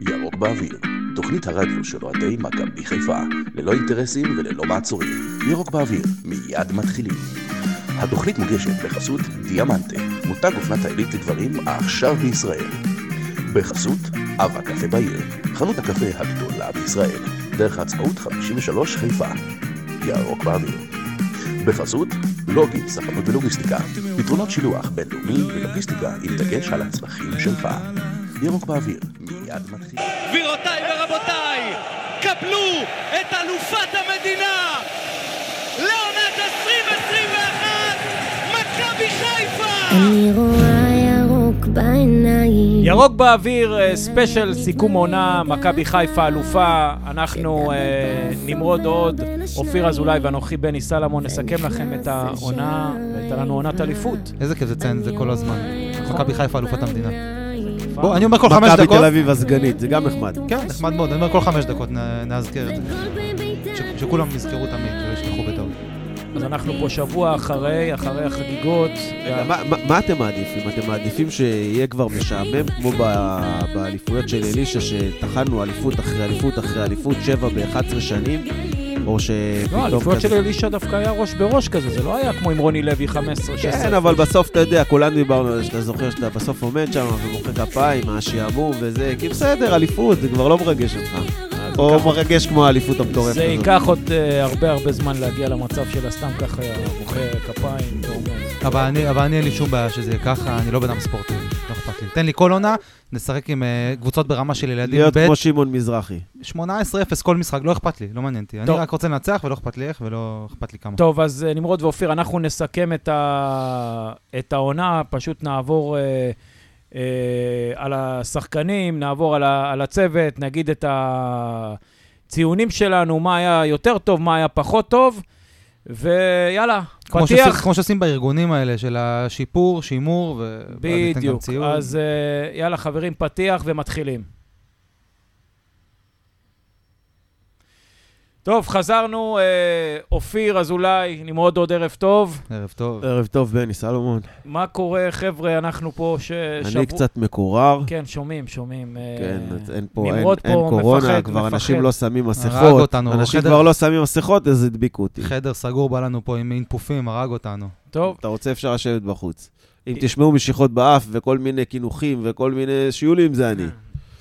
ירוק באוויר, תוכנית הרדיו של אוהדי מכבי חיפה, ללא אינטרסים וללא מעצורים. ירוק באוויר, מיד מתחילים. התוכנית מוגשת בחסות דיאמנטה, מותג אופנת העילית לגברים העכשיו בישראל. בחסות אב הקפה בעיר, חנות הקפה הגדולה בישראל, דרך העצמאות 53 חיפה. ירוק באוויר. בחסות לוגי, ספנות ולוגיסטיקה, פתרונות שילוח בינלאומי ולוגיסטיקה עם דגש על הצרכים שלך. ירוק באוויר, מיד מתחיל. גבירותיי ורבותיי, קבלו את אלופת המדינה לעונת 2021, מכבי חיפה! אני רואה ירוק בעיניים. ירוק באוויר, אה, ספיישל סיכום עונה, מכבי חיפה אלופה, אנחנו אה, נמרוד עוד, אופיר אזולאי ואנוכי בני סלמון נסכם לכם את העונה, והייתה לנו עונת אליפות. איזה כיף לציין את זה כל הזמן. מכבי חיפה אלופת המדינה. בוא, אני אומר כל חמש מכבי דקות. תל אביב הסגנית, זה גם נחמד. כן, נחמד מאוד, אני אומר כל חמש דקות נאזכר את זה. שכולם יזכרו תמיד, שלא ישכחו בטעות. אנחנו פה שבוע אחרי, אחרי החגיגות. רגע, מה- מה- מה אתם מעדיפים? אתם מעדיפים שיהיה כבר משעמם, כמו באליפויות של אלישע, שטחנו אליפות אחרי אליפות אחרי אליפות, שבע ב-11 שנים? או שפתאום... לא, האליפויות של אלישע דווקא היה ראש בראש כזה, זה לא היה כמו עם רוני לוי 15-16. כן, אבל בסוף, אתה יודע, כולנו דיברנו על זה, שאתה זוכר שאתה בסוף עומד שם ומוחא כפיים, השעמום וזה, כי בסדר, אליפות, זה כבר לא מרגש אותך. או מרגש כמו האליפות המטורפת זה הזאת. ייקח עוד אה, הרבה הרבה זמן להגיע למצב של הסתם ככה מוחא כפיים ואומר. אבל אני, אבל אני אין לי שום בעיה שזה יהיה ככה, אני לא בן אדם ספורטיבי, לא אכפת לי. תן לי כל עונה, נשחק עם אה, קבוצות ברמה של ילדים להיות כמו שמעון מזרחי. 18-0 כל משחק, לא אכפת לי, לא מעניין אותי. אני. רק רוצה לנצח ולא אכפת לי איך ולא אכפת לי כמה. טוב, אז אה, נמרוד ואופיר, אנחנו נסכם את, ה... את העונה, פשוט נעבור אה, על השחקנים, נעבור על, ה... על הצוות, נגיד את הציונים שלנו, מה היה יותר טוב, מה היה פחות טוב, ויאללה, כמו פתיח. שעושים- כמו שעושים בארגונים האלה של השיפור, שימור. ואז ניתן גם בדיוק. ציון. אז אה, יאללה, חברים, פתיח ומתחילים. טוב, חזרנו, אה, אופיר אזולאי, נמרוד עוד ערב טוב. ערב טוב. ערב טוב, בני סלומון. מה קורה, חבר'ה, אנחנו פה ש... אני קצת מקורר. כן, שומעים, שומעים. אה, כן, אז אין פה, אין, נמרוד אין פה קורונה, מפחד, כבר מפחד. אנשים לא שמים הרג מסכות. אותנו, אנשים חדר- כבר לא שמים מסכות, אז הדביקו אותי. חדר סגור בא לנו פה עם אינפופים, הרג אותנו. טוב, אתה רוצה, אפשר לשבת בחוץ. אם תשמעו משיכות באף וכל מיני קינוחים וכל מיני שיולים, זה אני.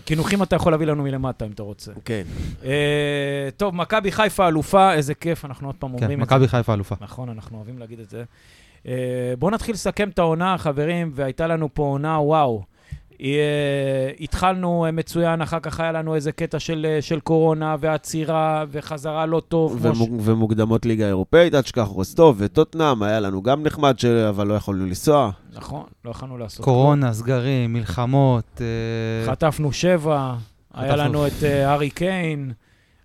קינוחים אתה יכול להביא לנו מלמטה, אם אתה רוצה. כן. אה, טוב, מכבי חיפה אלופה, איזה כיף, אנחנו עוד פעם כן, אומרים את זה. מכבי חיפה אלופה. נכון, אנחנו אוהבים להגיד את זה. Uh, בואו נתחיל לסכם את העונה, חברים, והייתה לנו פה עונה וואו. Uh, התחלנו uh, מצוין, אחר כך היה לנו איזה קטע של, uh, של קורונה ועצירה וחזרה לא טוב. כמו ש- ומוג- ומוקדמות ליגה אירופאית, אל תשכח רוסטוב וטוטנאם, היה לנו גם נחמד, ש- אבל לא יכולנו לנסוע. נכון, לא יכולנו לעשות קורונה, סגרים, מלחמות. אה, חטפנו שבע, היה חטפנו. לנו את הארי קיין,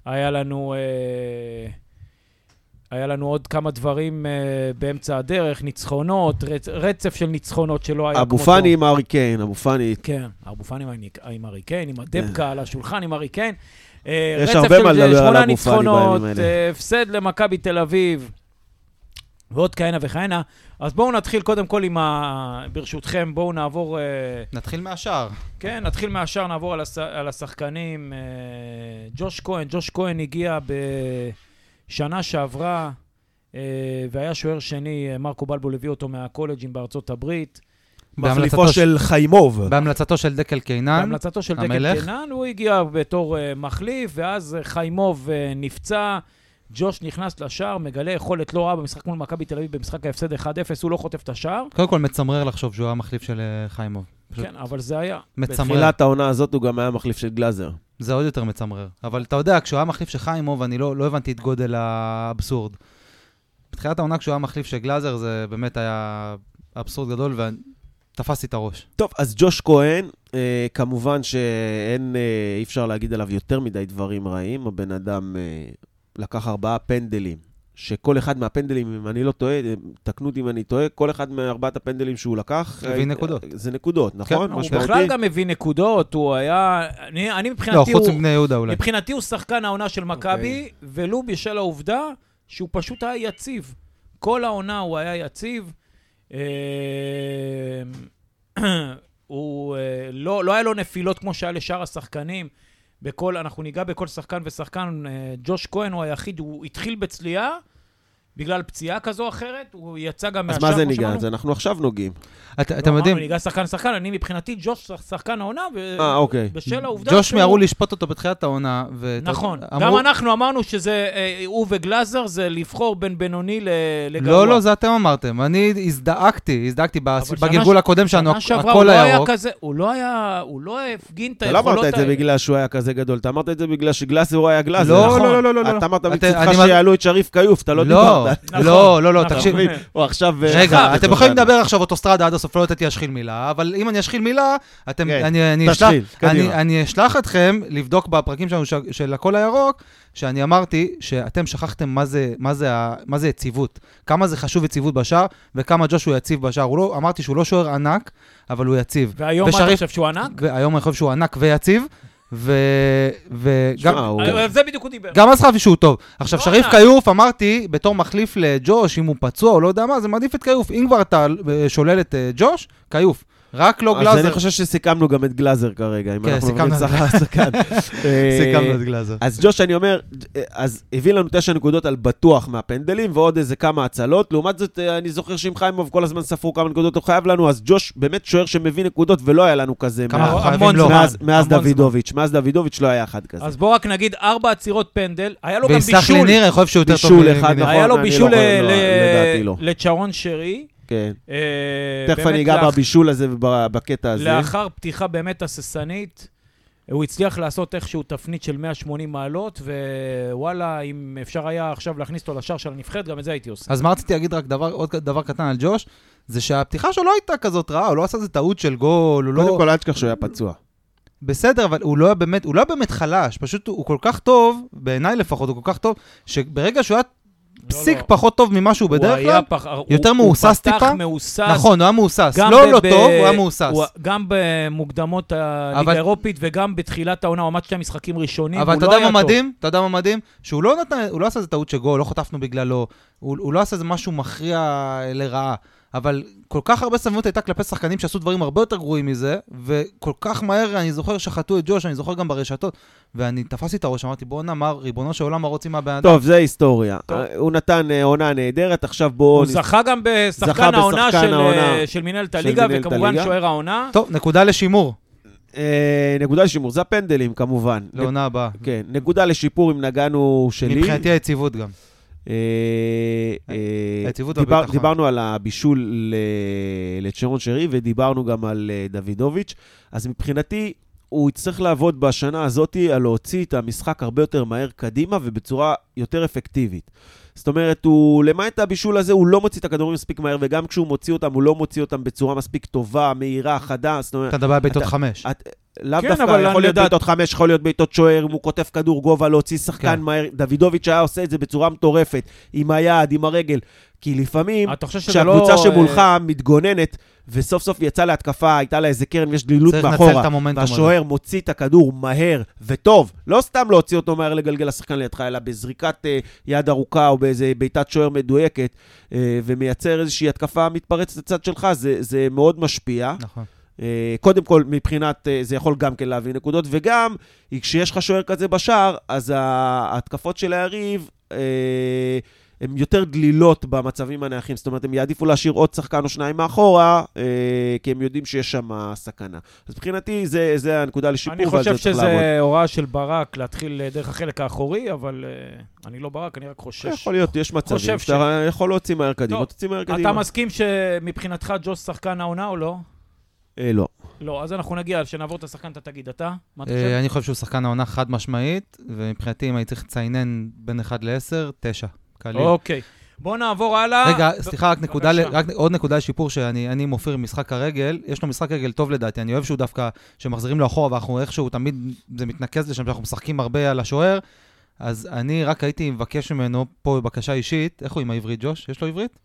היה לנו... Uh, היה לנו עוד כמה דברים uh, באמצע הדרך, ניצחונות, רצ, רצף של ניצחונות שלא היה אבו כמותו. פאני עם ארי קיין, אבו פאני. כן, אבו פאני עם ארי קיין, עם הדבקה על השולחן עם ארי קיין. אה, יש רצף הרבה של מה לדבר על שמונה אבו פאני ניצחונות, בימים האלה. אה, הפסד למכבי תל אביב, ועוד כהנה וכהנה. אז בואו נתחיל קודם כל עם ה... ברשותכם, בואו נעבור... אה, נתחיל מהשאר. כן, נתחיל מהשאר, נעבור על, הש... על השחקנים. אה, ג'וש כהן, ג'וש כהן הגיע בשנה שעברה, אה, והיה שוער שני, אה, מרקו בלבול הביא אותו מהקולג'ים בארצות הברית. מחליפו של- של חיימוב. בהמלצתו של דקל קיינן. בהמלצתו של דקל המלך. קינן, הוא הגיע בתור uh, מחליף, ואז uh, חיימוב uh, נפצע, ג'וש נכנס לשער, מגלה יכולת לא רעה במשחק מול מכבי תל אביב, במשחק ההפסד 1-0, הוא לא חוטף את השער. קודם כל מצמרר לחשוב שהוא היה מחליף של אה, חיימוב. כן, אבל זה היה. מצמרר. בתחילת העונה הזאת הוא גם היה מחליף של גלאזר. זה עוד יותר מצמרר. אבל אתה יודע, כשהוא היה מחליף של חיימוב, אני לא, לא הבנתי את גודל האבסורד. בתחילת העונה כשהוא היה מחליף של גלאזר, זה באמת היה אבסורד גדול, ותפסתי את הראש. טוב, אז ג'וש כהן, אה, כמובן שאין, אה, אי אפשר להגיד עליו יותר מדי דברים רעים. הבן אדם אה, לקח ארבעה פנדלים, שכל אחד מהפנדלים, אם אני לא טועה, אה, תקנו אותי אם אני טועה, כל אחד מארבעת הפנדלים שהוא לקח... הביא נקודות. זה נקודות, נכון? הוא משמעותי? בכלל גם הביא נקודות, הוא היה... אני, אני לא, מבחינתי, חוץ הוא, מבני יהודה אולי. מבחינתי הוא שחקן העונה של מכבי, אוקיי. ולו בשל העובדה שהוא פשוט היה יציב. כל העונה הוא היה יציב. אה, הוא, אה, לא, לא היה לו נפילות כמו שהיה לשאר השחקנים. בכל, אנחנו ניגע בכל שחקן ושחקן. אה, ג'וש כהן הוא היחיד, הוא התחיל בצליעה. בגלל פציעה כזו או אחרת, הוא יצא גם אז מהשאר, מה זה ניגע? אז אנחנו עכשיו נוגעים. את- לא, אתם יודעים, אמרנו, ניגע שחקן-שחקן, אני מבחינתי ג'וש שחקן העונה, ו- אה, אוקיי. בשל העובדה ג'וש שהוא- מיהרו לשפוט אותו בתחילת העונה. ואתה- נכון. אמרו- גם אנחנו אמרנו שזה, אה, הוא וגלאזר, זה לבחור בין בינוני ל- לגרוע. לא, לא, זה אתם אמרתם. אני הזדעקתי, הזדעקתי בגלגול ש- הקודם שלנו, הכל הוא לא היה הירוק. כזה, הוא לא היה, הוא לא הפגין את אתה לא היכולות אמרת את זה האלה. בגלל שהוא היה כזה גדול, אתה אמרת את זה בגלל שגלאזר היה גלאזר. לא, נכון. לא, לא, לא, לא. אתה אמרת אתה- מצדך שיעלו את שריף כיוף, אתה לא לא, דיברת. נכון, לא, לא, לא, נכון. תקשיב. הוא עכשיו... אה, רגע, חד אתם לצורך יכולים. לדבר עכשיו אוטוסטרדה עד הסוף, לא לתת לי להשחיל מילה, אבל אם אני אשחיל מילה, אתם, כן, אני, אני, אשלח, תשחיל, קדימה. אני, אני אשלח אתכם לבדוק בפרקים שלנו של הכל הירוק, שאני אמרתי שאתם שכחתם מה זה, מה, זה, ה- מה זה יציבות, כמה זה חשוב יציבות בשער, וכמה ג'וש הוא יציב בשער. הוא לא, אמרתי שהוא לא שוער ענק, אבל הוא יציב. והיום מה אתה ושריף- חושב שהוא ענק? והיום אני חושב שהוא ענק ויציב, ו... וגם... הוא- על זה בדיוק הוא דיבר. גם אז חשבתי שהוא טוב. עכשיו, לא שריף. כיוף, אמרתי, בתור מחליף לג'וש, אם הוא פצוע או לא יודע מה, זה מעדיף את כיוף. אם כבר אתה אה, שולל את אה, ג'וש, כיוף. רק לא אז גלאזר. אני חושב שסיכמנו גם את גלאזר כרגע, אם כן, אנחנו עוברים סיכמנו. שחקן שחקן. אה, סיכמנו את גלאזר. אז ג'וש, אני אומר, אז הביא לנו תשע נקודות על בטוח מהפנדלים, ועוד איזה כמה הצלות. לעומת זאת, אה, אני זוכר שעם חיימוב כל הזמן ספרו כמה נקודות הוא חייב לנו, אז ג'וש באמת שוער שמביא נקודות, ולא היה לנו כזה כמה מאז-. דוידוביץ'. מאז דוידוביץ' לא היה אחד כזה. אז בוא רק נגיד ארבע עצירות פנדל, היה לו גם ויסלח לי בישול. ניר, אני חושב שהוא יותר טוב בישול אחד. נכון. היה לו אני בישול לא- ל- לא, ל- לדעתי לא. לצ'רון שרי. כן. אה, תכף אני אגע בבישול הזה ובקטע הזה. לאחר פתיחה באמת הססנית, הוא הצליח לעשות איכשהו תפנית של 180 מעלות, ווואלה, אם אפשר היה עכשיו להכניס אותו לשער של הנבחרת, גם את זה הייתי עושה. אז מה רציתי להגיד רק דבר, עוד דבר קטן על ג'וש, זה שהפתיחה שלו לא הייתה כזאת רעה, הוא לא עשה איזה טעות של גול, הוא לא... קודם כל, אל תשכח שהוא היה פצוע. בסדר, אבל הוא לא היה באמת, הוא לא היה באמת חלש, פשוט הוא, הוא כל כך טוב, בעיניי לפחות, הוא כל כך טוב, שברגע שהוא היה פסיק לא. פחות טוב ממה שהוא הוא בדרך כלל, פח- יותר מהוסס הוא פתח טיפה. מהוסס. נכון, הוא היה מהוסס. גם לא ב- לא טוב, הוא היה מהוסס. הוא- גם במוקדמות הליגה אבל- האירופית וגם בתחילת העונה, הוא עמד שתי משחקים ראשונים, אבל הוא אתה לא יודע היה מה טוב. מדהים? אתה יודע מה מדהים? שהוא לא נתן, הוא לא עשה איזה טעות של גול, לא חטפנו בגללו, הוא, הוא לא עשה איזה משהו מכריע לרעה. אבל כל כך הרבה סבלנות הייתה כלפי שחקנים שעשו דברים הרבה יותר גרועים מזה, וכל כך מהר, אני זוכר שחטו את ג'וש, אני זוכר גם ברשתות, ואני תפסתי את הראש, אמרתי, בואנה, מה, ריבונו של עולם, מה רוצים מהבן אדם? טוב, זה היסטוריה. טוב. אה, הוא נתן אה, עונה נהדרת, עכשיו בואו... הוא זכה גם בשחקן העונה בשחקן של, העונה אה, של מנהלת של הליגה, וכמובן. שוער העונה. טוב, נקודה לשימור, אה, נקודה לשימור, זה הפנדלים כמובן. לעונה הבאה. כן, נקודה לשיפור אם נגענו שלי. מבחינתי היציבות גם. אה, אה, היציבות והביטחון. דיברנו על הבישול לצ'רון שרי ודיברנו גם על אה, דוידוביץ', אז מבחינתי הוא יצטרך לעבוד בשנה הזאת על להוציא את המשחק הרבה יותר מהר קדימה ובצורה יותר אפקטיבית. זאת אומרת, הוא, למעט הבישול הזה, הוא לא מוציא את הכדורים מספיק מהר, וגם כשהוא מוציא אותם, הוא לא מוציא אותם בצורה מספיק טובה, מהירה, חדה. זאת אומרת, אתה מדבר על בעיטות חמש. את, לאו כן, דווקא, יכול להיות יודעת- בעיטות חמש, יכול להיות בעיטות שוער, אם הוא חוטף כדור גובה, להוציא שחקן כן. מהר. דוידוביץ' היה עושה את זה בצורה מטורפת, עם היד, עם הרגל. כי לפעמים, שזה לא... כשהקבוצה שמולך אה, מתגוננת, וסוף סוף יצאה להתקפה, הייתה לה איזה קרן, יש דלילות צריך לנצל את מאחורה, המומנטום הזה. והשוער מוציא את הכדור מהר וטוב, לא סתם להוציא אותו מהר לגלגל לשחקן לידך, אלא בזריקת אה, יד ארוכה או באיזה בעיטת שוער מדויקת, אה, ומייצר איזושהי התקפה מתפרצת לצד שלך, זה, זה מאוד משפיע. נכון. אה, קודם כל, מבחינת, אה, זה יכול גם כן להביא נקודות, וגם, כשיש לך שוער כזה בשער, אז ההתקפות של היריב, אה, הן יותר דלילות במצבים הנייחים. זאת אומרת, הם יעדיפו להשאיר עוד שחקן או שניים מאחורה, אה, כי הם יודעים שיש שם סכנה. אז מבחינתי, זה, זה הנקודה לשיפור, אני חושב. שזה הוראה של ברק להתחיל דרך החלק האחורי, אבל אה, אני לא ברק, אני רק חושש. יכול להיות, יש מצבים שאתה יכול להוציא מהר קדימה, טוב, תוציא מהר אתה קדימה. מסכים שמבחינתך ג'וס שחקן העונה או לא? אה, לא. לא, אז אנחנו נגיע, כשנעבור את השחקן אתה תגיד, אתה? מה אתה אה, חושב? אני חושב שהוא שחקן העונה חד משמעית, ומבחינתי, אם הייתי צריך לציינן בין 1 ל-10, 9. קליל. אוקיי. בואו נעבור הלאה. רגע, סליחה, רק נקודה. רק עוד נקודה לשיפור שאני אני עם אופיר משחק הרגל, יש לו משחק רגל טוב לדעתי, אני אוהב שהוא דווקא, שמחזירים לו אחורה, ואנחנו איכשהו תמיד, זה מתנקז לשם, שאנחנו משחקים הרבה על השוער, אז אני רק הייתי מבקש ממנו, פה בבקשה אישית, איך הוא עם העברית, ג'וש? יש לו עברית?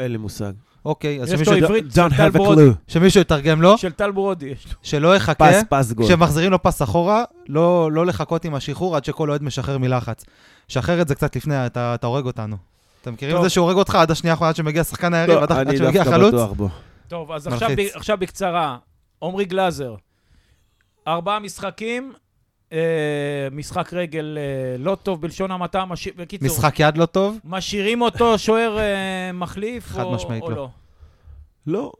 אין לי מושג. אוקיי, אז יש לו שמישהו, עברית Don't של טל have a ברודי. clue. שמישהו יתרגם לו, של טל ברודי יש לו. שלא יחכה, פס, פס גול. כשמחזירים לו פס אחורה, לא, לא לחכות עם השחרור עד שכל אוהד משחרר מלחץ. שחרר את זה קצת לפני, אתה, אתה הורג אותנו. אתם מכירים את. זה שהוא הורג אותך עד השנייה האחרונה עד שמגיע שחקן היריב, לא, עד, עד אני שמגיע דווקא חלוץ? בטוח בו. טוב, אז עכשיו, עכשיו בקצרה. עמרי גלאזר, ארבעה משחקים, משחק רגל אה, לא טוב בלשון המעטה, מש... בקיצור, משחק יד לא טוב? משאירים אותו שוער אה, מחליף חד או, משמעית או לא. לא? לא,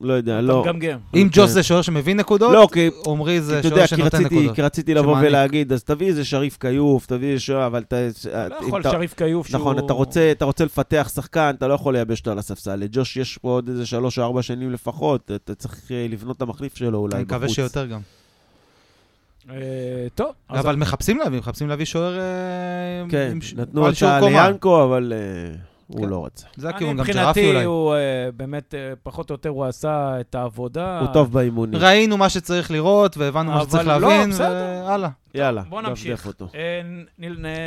לא יודע, אתה לא. מגמגם. אם אוקיי. ג'וס זה שוער שמביא נקודות, לא, כי עמרי זה שוער שנותן רציתי, נקודות. כי רציתי לבוא שמעניק. ולהגיד, אז תביא איזה שריף כיוף, תביא איזה שוער, אבל אתה... לא יכול אתה- שריף כיוף שהוא... נכון, אתה רוצה, אתה רוצה לפתח שחקן, אתה לא יכול לייבש אותו על הספסל. לג'וש יש פה עוד איזה שלוש או ארבע שנים לפחות, אתה צריך אה, לבנות את המחליף שלו אולי אני בחוץ. מקווה שיותר גם. אה, טוב, אבל מחפשים להביא, מחפשים להביא שוער אה, כן, נתנו קומה. ליאנקו, אבל אה, הוא כן. לא רצה. זה הכיוון, גם ג'רפי מבחינתי, אולי. הוא אה, באמת, פחות או יותר, הוא עשה את העבודה. הוא טוב באימונים. ראינו מה שצריך לראות, והבנו מה שצריך לא, להבין. והלאה. יאללה, בוא נמשיך.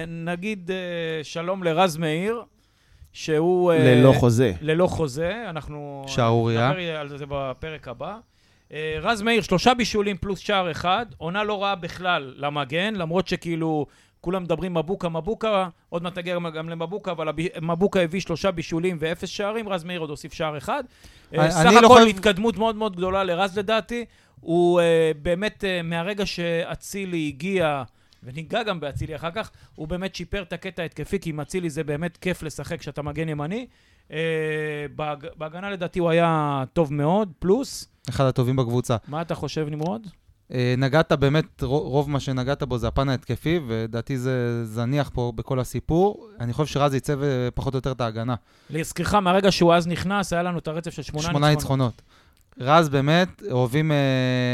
נגיד שלום לרז מאיר, שהוא... ללא חוזה. ללא חוזה, אנחנו... שערורייה. נדבר על זה בפרק הבא. אה, רז מאיר, שלושה בישולים פלוס שער אחד, עונה לא רעה בכלל למגן, למרות שכאילו כולם מדברים מבוקה, מבוקה, עוד מעט נגיע גם- למבוקה, אבל מבוקה הביא שלושה בישולים ואפס שערים, רז מאיר עוד הוסיף שער אחד. אה, סך לא הכל חושב- התקדמות מאוד מאוד גדולה לרז לדעתי. הוא אה, באמת, אה, מהרגע שאצילי הגיע, וניגע גם באצילי אחר כך, הוא באמת שיפר את הקטע ההתקפי, כי עם אצילי זה באמת כיף לשחק כשאתה מגן ימני. בהג- בהגנה לדעתי הוא היה טוב מאוד, פלוס. אחד הטובים בקבוצה. מה אתה חושב, נמרוד? אה, נגעת באמת, רו- רוב מה שנגעת בו זה הפן ההתקפי, ולדעתי זה זניח פה בכל הסיפור. אני חושב שרז ייצב אה, פחות או יותר את ההגנה. להזכירך, מהרגע שהוא אז נכנס, היה לנו את הרצף של שמונה, שמונה ניצחונות. רז באמת, אוהבים, אה,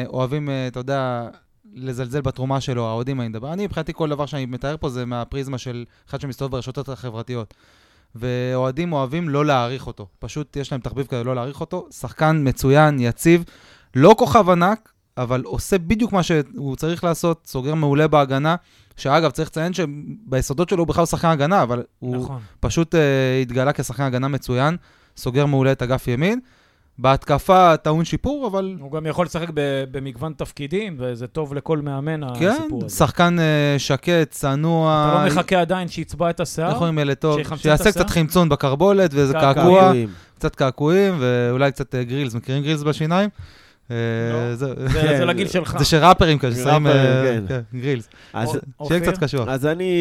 אוהבים, אתה יודע, לזלזל בתרומה שלו, האוהדים אני מדבר. אני, מבחינתי, כל דבר שאני מתאר פה זה מהפריזמה של אחד שמסתובב ברשתות החברתיות. ואוהדים אוהבים לא להעריך אותו. פשוט יש להם תחביב כזה לא להעריך אותו. שחקן מצוין, יציב, לא כוכב ענק, אבל עושה בדיוק מה שהוא צריך לעשות, סוגר מעולה בהגנה. שאגב, צריך לציין שביסודות שלו הוא בכלל שחקן הגנה, אבל הוא נכון. פשוט uh, התגלה כשחקן הגנה מצוין, סוגר מעולה את אגף ימין. בהתקפה טעון שיפור, אבל הוא גם יכול לשחק במגוון תפקידים, וזה טוב לכל מאמן, כן, הסיפור הזה. שחקן uh, שקט, צנוע. אתה לא מחכה עדיין שיצבע את השיער? איך אומרים ילד טוב? שיעשה? קצת חמצון בקרבולת ואיזה קעקוע. קעקוע, קעקועים. קצת קעקועים ואולי קצת אה, גרילס. מכירים גרילס בשיניים? אה, לא. זה- כן, זה לגיל שלך. זה שראפרים כזה, שמים אה, ראפרים, כן. כן, גרילס. שיהיה? קצת קשוח. אז אני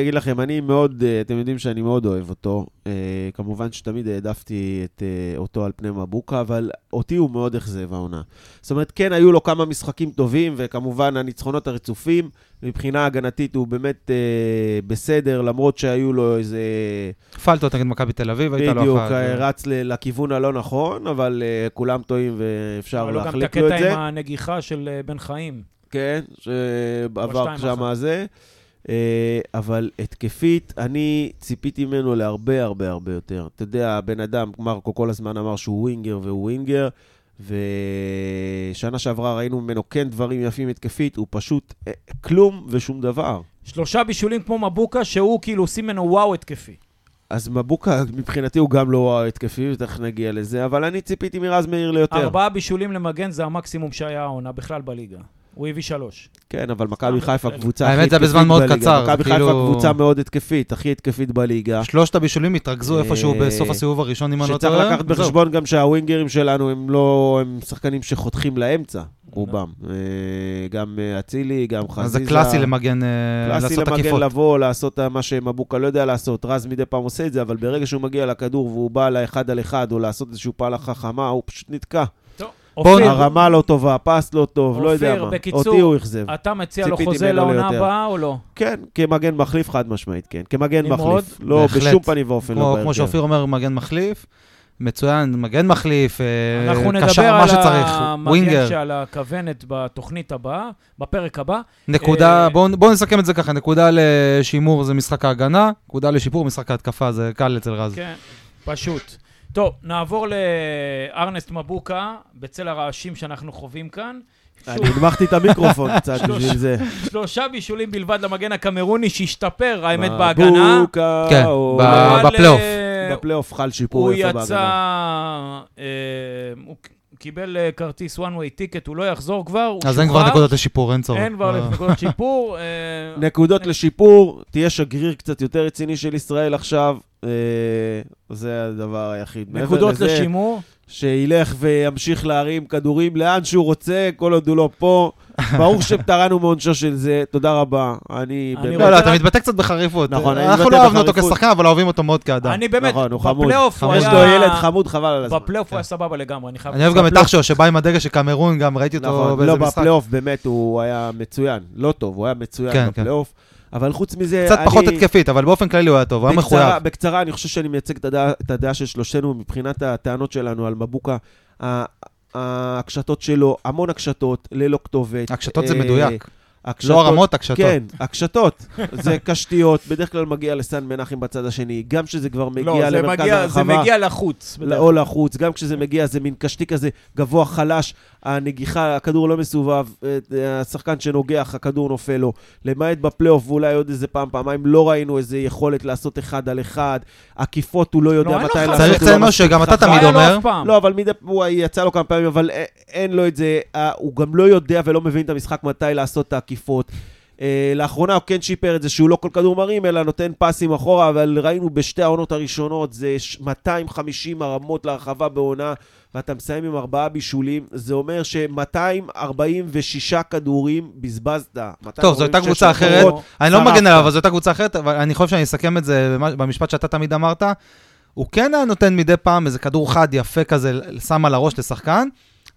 אגיד לכם, אני מאוד, אה, אתם יודעים שאני מאוד אוהב אותו. אה, כמובן שתמיד העדפתי את, אה, אותו על פני מבוקה, אבל אותי הוא מאוד אכזב העונה. זאת אומרת, כן, היו לו כמה משחקים טובים, וכמובן הניצחונות הרצופים. מבחינה הגנתית הוא באמת אה, בסדר, למרות שהיו לו איזה... פלטות נגד מכבי תל אביב, הייתה לו בדיוק, אחת. אה, רץ ל- לכיוון הלא נכון, אבל אה, כולם טועים ואפשר אבל לו גם את להחליק לו את הקטע זה. עם הנגיחה של בן חיים. כן, שעבר שם. זה. אה, אבל התקפית, אני ציפיתי ממנו להרבה הרבה הרבה יותר. אתה יודע, הבן אדם, מרקו כל הזמן אמר שהוא ווינגר והוא ווינגר, ושנה שעברה ראינו ממנו כן דברים יפים התקפית, הוא פשוט אה, כלום ושום דבר. שלושה בישולים כמו מבוקה, שהוא כאילו עושים ממנו וואו התקפי. אז מבוקה, מבחינתי הוא גם לא וואו התקפי, ותכף נגיע לזה, אבל אני ציפיתי מרז מאיר ליותר. ארבעה בישולים למגן זה המקסימום שהיה העונה בכלל בליגה. הוא הביא שלוש. כן, אבל מכבי חיפה בסדר. קבוצה הכי האמת, זה התקפית בזמן מאוד בליגה. קצר, מכבי חיפה כאילו- קבוצה מאוד התקפית, הכי התקפית בליגה. שלושת הבישולים התרכזו איפשהו אה, בסוף הסיבוב הראשון, אם אני לא טועה. שצריך לקחת. בחשבון גם שהווינגרים שלנו הם לא, הם שחקנים שחותכים לאמצע, רובם. אה, גם אה, אצילי, גם חזיזה. אז זה קלאסי למגן, אה, קלאסי לעשות למגן עקיפות. לבוא, לעשות מה שמבוקה לא יודע לעשות. רז מדי פעם עושה את זה, אבל ברגע שהוא מגיע לכדור והוא בא לאחד על אחד, או לעשות איזושהי פעלה חכמה, הוא פשוט נתקע. אופיר, הרמה לא טובה, הפס לא טוב, לא יודע אופיר, מה. בקיצור, אותי הוא אכזב. אתה מציע לו חוזה לעונה. הבאה או לא? כן, כמגן מחליף חד משמעית, כן. כמגן? מחליף. לא, בהחלט. בשום פנים ואופן לא כמו, בהרכב. כמו שאופיר אומר, מגן מחליף. מצוין, מגן מחליף, אה, אנחנו קשר, נדבר מה על שצריך, המגן ווינגר. שעל הכוונת בתוכנית הבאה, בפרק הבא. נקודה, אה, בואו בוא נסכם את זה ככה, נקודה לשימור זה משחק ההגנה, נקודה לשיפור משחק ההתקפה, זה קל אצל רז. כן, פשוט. טוב, נעבור לארנסט מבוקה, בצל הרעשים שאנחנו חווים כאן. אני הנמכתי את המיקרופון קצת. בשביל זה. שלושה בישולים בלבד למגן הקמרוני, שהשתפר, האמת, בהגנה. מבוקה, כן, אבל, בפלייאוף. בפלייאוף חל שיפור הוא יפה יצא, בהגנה. אה, הוא קיבל אה, כרטיס one way ticket, הוא לא יחזור כבר, הוא אז אין כבר. נקודות לשיפור, אין צורך. אין כבר אה, נקודות שיפור. אה, נקודות לשיפור, תהיה שגריר קצת יותר רציני של ישראל עכשיו, זה הדבר היחיד. נקודות לשימור. שילך וימשיך להרים כדורים לאן שהוא רוצה, כל עוד הוא לא פה. ברור שפטרנו מעונשו של זה, תודה רבה. אני אני באמת... לא, לא, אתה מתבטא קצת בחריפות. נכון, אני אנחנו מתבטא לא אוהבנו אותו בחריפות. כשחקן, אבל אוהבים אותו מאוד כאדם. אני באמת, נכון, הוא חמוד. בפלייאוף הוא יש היה... לו ילד חמוד, חבל על הזמן. בפלייאוף הוא היה סבבה לגמרי, אני חייב... אני אוהב גם את בפלייאוף. אח שלו שבא עם הדגל של קמרון, גם ראיתי אותו נכון, באיזה לא, משחק. בפלייאוף באמת הוא היה מצוין. לא טוב, הוא היה מצוין כן, בפלייאוף. אבל חוץ מזה, קצת אני... פחות התקפית, אבל באופן כללי הוא היה טוב, הוא היה בקצרה, מחויב. בקצרה, אני חושב שאני מייצג את הדעה, את הדעה של שלושתנו מבחינת הטענות שלנו על מבוקה. ה- הקשתות שלו, המון הקשתות, ללא כתובת. הקשתות זה אה, מדויק. הקשתות- לא הרמות, הקשתות. כן, הקשתות. זה קשתיות, בדרך כלל מגיע לסן מנחם בצד השני, גם כשזה כבר מגיע לא, זה למרכז מגיע- הרחבה. זה מגיע לחוץ. או לחוץ, גם כשזה מגיע זה מין קשתי כזה גבוה, חלש, הנגיחה, הכדור לא מסובב, אה, השחקן שנוגח, הכדור נופל לו. למעט בפלייאוף ואולי עוד איזה פעם, פעמיים, לא ראינו איזה יכולת לעשות אחד על אחד. עקיפות הוא לא יודע לא, מתי חזק. לעשות. צריך לא לציין משהו שגם אתה. תמיד אומר. לא, אבל מדי הוא יצא לו כמה פעמים, אבל אין לו את זה. אה, הוא גם לא יודע ולא מבין את המשחק מתי לעשות את העקיפות. אה, לאחרונה הוא כן שיפר את זה שהוא לא כל כדור מרים, אלא נותן פסים אחורה, אבל ראינו בשתי העונות הראשונות, זה ש- 250 הרמות להרחבה בעונה, ואתה מסיים עם ארבעה בישולים, זה אומר ש-246 כדורים בזבזת. טוב, זו הייתה 246 קבוצה אחרת. אני לא. מגן עליו, אבל זו הייתה קבוצה אחרת, אבל אני חושב שאני אסכם את זה במשפט שאתה תמיד אמרת. הוא כן היה נותן מדי פעם איזה כדור חד יפה כזה, שם על הראש לשחקן,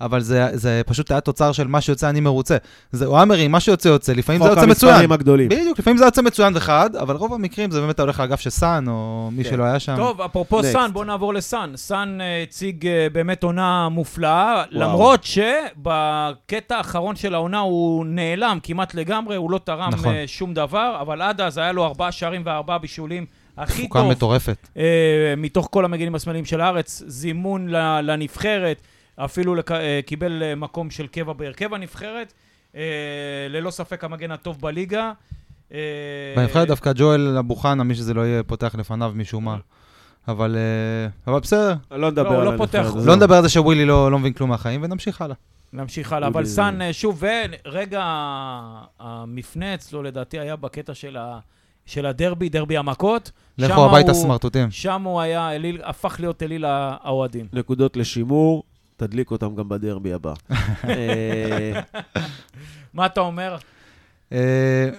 אבל זה, זה פשוט היה תוצר של מה שיוצא אני מרוצה. זה מרים, מה שיוצא יוצא, לפעמים זה חוק יוצא מצוין. המספרים הגדולים. בדיוק, לפעמים זה יוצא מצוין וחד, אבל רוב המקרים זה באמת הולך לאגף של סאן, או מי כן. שלא היה שם. טוב, אפרופו Next. סאן, בואו נעבור לסאן. סאן אה, הציג אה, באמת עונה מופלאה, למרות שבקטע האחרון של העונה הוא נעלם כמעט לגמרי, הוא לא תרם נכון. אה, שום דבר, אבל עד אז היה לו ארבעה שערים וארבעה בישולים הכי תפוקה טוב מטורפת. אה, מתוך כל המגינים השמאליים של הארץ, זימון לנבחרת, אפילו לק- אה, קיבל אה, מקום של קבע בהרכב הנבחרת. אה, ללא ספק המגן הטוב בליגה. אה, בנבחרת דווקא ג'ואל אבו חנה, מי שזה לא יהיה, פותח לפניו משום מה. אבל אה, אבל בסדר, לא נדבר לא, על לא הנבחרת. לא נדבר על זה שווילי לא לא מבין כלום מהחיים, ונמשיך הלאה. נמשיך הלאה, אבל סאן, אה, שוב, ורגע המפנה אצלו לדעתי היה בקטע של, ה, של הדרבי, דרבי המכות. לכו הביתה סמרטוטים. שם הוא היה, אליל, הפך להיות אליל האוהדים. נקודות לשימור, תדליק אותם גם בדרבי הבא. אה, מה אתה אומר? אה,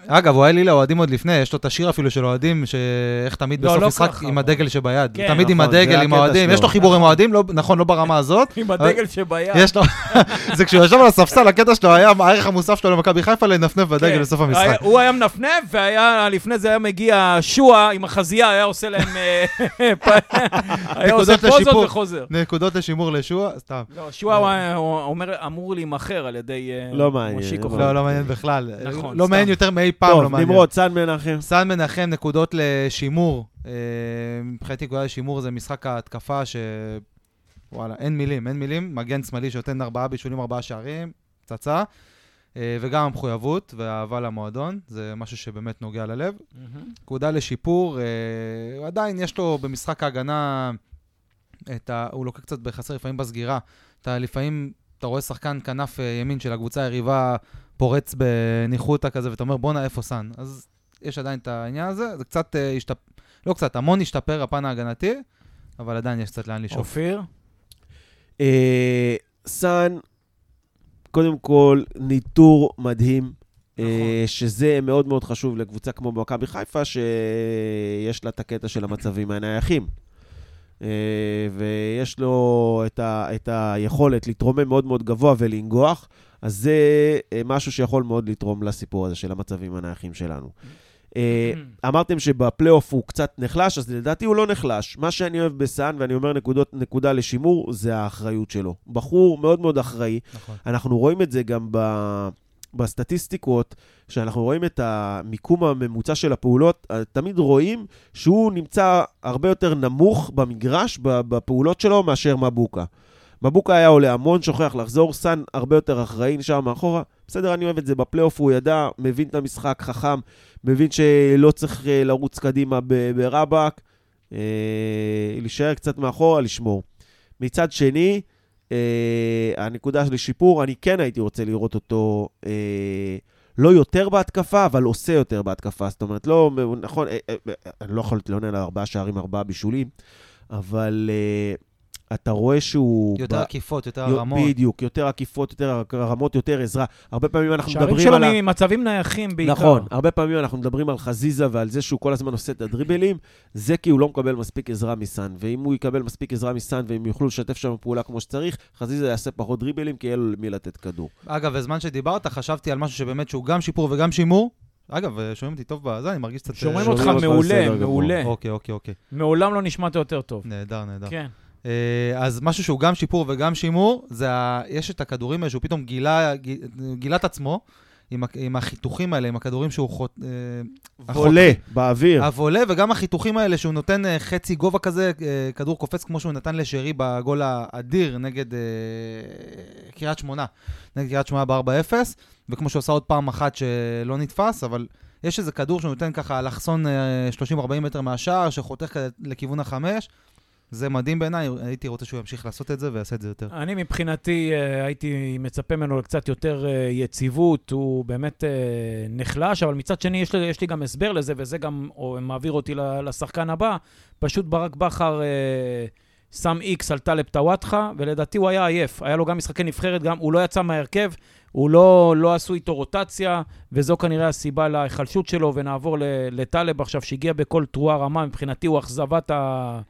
אגב, הוא היה לי לאוהדים עוד לפני, יש לו את השיר אפילו של אוהדים, שאיך תמיד לא, בסוף לא משחק עם. הדגל שביד. כן, תמיד עם נכון, זה הדגל, עם האוהדים. יש לו חיבור עם האוהדים, לא- נכון, לא ברמה הזאת. עם הדגל שביד. יש לו, זה כשהוא ישב על הספסל, הקטע שלו היה, הערך המוסף שלו למכבי חיפה, לנפנף בדגל כן. בסוף היה- המשחק. הוא היה מנפנף, והיה, לפני זה היה מגיע שועה עם החזייה, היה עושה להם... אה, היה עושה נקודות פוזות. וחוזר. נקודות לשימור לשועה, סתם. לא, שועה אמור להימכר על ידי אה, לא מעניין, מושיקו. לא לא, לא מעניין בכלל. נכון, לא. מעניין יותר מאי פעם, לא טוב, מעניין. נמרוד, סן מנחם. סן מנחם, נקודות לשימור. אה, מבחינתי נקודה לשימור זה משחק ההתקפה ש... וואלה, אין מילים, אין מילים. מגן שמאלי שנותן ארבעה בישולים, ארבעה שערים, פצצה. אה, וגם המחויבות והאהבה למועדון, זה משהו שבאמת נוגע ללב. נקודה לשיפור, אה, עדיין יש לו במשחק ההגנה, את ה... הוא לוקח קצת בחסר לפעמים בסגירה. אתה לפעמים, אתה רואה שחקן כנף ימין של הקבוצה היריבה פורץ בניחותא כזה, ואתה אומר, בואנה, איפה סאן? אז יש עדיין את העניין הזה, זה קצת אה, השתפ... לא קצת, המון השתפר הפן ההגנתי, אבל עדיין יש קצת לאן לשאוף. אופיר? אה, סאן, קודם כל, ניתור מדהים. אה, נכון. שזה מאוד מאוד חשוב לקבוצה כמו מכבי חיפה, שיש לה את הקטע של המצבים הנייחים. אה, ויש לו את, ה, את היכולת להתרומם מאוד מאוד גבוה ולנגוח, אז זה אה, משהו שיכול מאוד לתרום לסיפור הזה של המצבים הנייחים שלנו. אה, אמרתם שבפלייאוף הוא קצת נחלש, אז לדעתי הוא לא נחלש. מה שאני אוהב בסאן, ואני אומר נקודות, נקודה לשימור, זה האחריות שלו. בחור מאוד מאוד אחראי. נכון. אנחנו רואים את זה גם ב... בסטטיסטיקות, שאנחנו רואים את המיקום הממוצע של הפעולות, אה, תמיד רואים שהוא נמצא הרבה יותר נמוך במגרש, בפעולות שלו, מאשר מבוקה. מבוקה היה עולה המון, שוכח לחזור, סאן הרבה יותר אחראי, נשאר מאחורה. בסדר, אני אוהב את זה בפלייאוף, הוא ידע, מבין את המשחק, חכם, מבין שלא צריך אה, לרוץ קדימה ברבאק, אה, להישאר קצת מאחורה, לשמור. מצד שני, הנקודה של שיפור, אני כן הייתי רוצה לראות אותו אה, לא יותר בהתקפה, אבל עושה יותר בהתקפה. זאת אומרת, לא, נכון, אה, אני לא יכול להתלונן על ארבעה שערים, ארבעה בישולים, אבל אה, אתה רואה שהוא... יותר ב- עקיפות, יותר יו- הרמות. בדיוק, יותר עקיפות, יותר הרמות, יותר עזרה. הרבה פעמים אנחנו שערים מדברים שלו על... ה- ממצבים נייחים בעיקר. נכון, הרבה פעמים אנחנו מדברים על חזיזה ועל זה שהוא כל הזמן עושה את הדריבלים, זה כי הוא לא מקבל מספיק עזרה מסאן. ואם הוא יקבל מספיק עזרה מסאן והם יוכלו לשתף שם פעולה כמו שצריך, חזיזה יעשה פחות דריבלים, כי יהיה לו למי לתת כדור. אגב, בזמן שדיברת, חשבתי על משהו שבאמת שהוא גם שיפור וגם שימור. אגב, שומעים אותי טוב בזה, אני מרגיש קצת... שומעים אה, אותך שומעים אותך מעולה. מעולה. אוקיי, אוקיי, אוקיי. מעולם לא נשמעת יותר טוב. נהדר, נהדר. כן. אה, אז משהו שהוא גם שיפור וגם שימור, זה ה... יש את הכדורים האלה שהוא פתאום גילה, גילה את עצמו, עם. עם החיתוכים האלה, עם הכדורים שהוא חוט... אה, עולה באוויר. הוולה, וגם החיתוכים האלה שהוא נותן אה, חצי גובה כזה, כדור קופץ כמו שהוא נתן לשרי בגול האדיר נגד אה, קריית שמונה, נגד קריית שמונה ב-4-0, וכמו שהוא עשה עוד פעם אחת שלא נתפס, אבל יש איזה כדור שהוא נותן ככה אלכסון אה, 30-40 מטר מהשער, שחותך לכיוון החמש. זה מדהים בעיניי, הייתי רוצה שהוא ימשיך לעשות את זה ויעשה את זה יותר. אני מבחינתי אה, הייתי מצפה ממנו לקצת יותר אה, יציבות, הוא באמת אה, נחלש, אבל מצד שני יש לי, יש לי גם הסבר לזה, וזה גם או, מעביר אותי לשחקן הבא. פשוט ברק בכר שם איקס על טלב טוואטחה, ולדעתי הוא היה עייף. היה לו גם משחקי נבחרת, גם, הוא לא יצא מההרכב, הוא לא, לא עשו איתו רוטציה, וזו כנראה הסיבה להיחלשות שלו, ונעבור לטלב עכשיו, שהגיע בכל תרועה רמה, מבחינתי הוא אכזבת ה-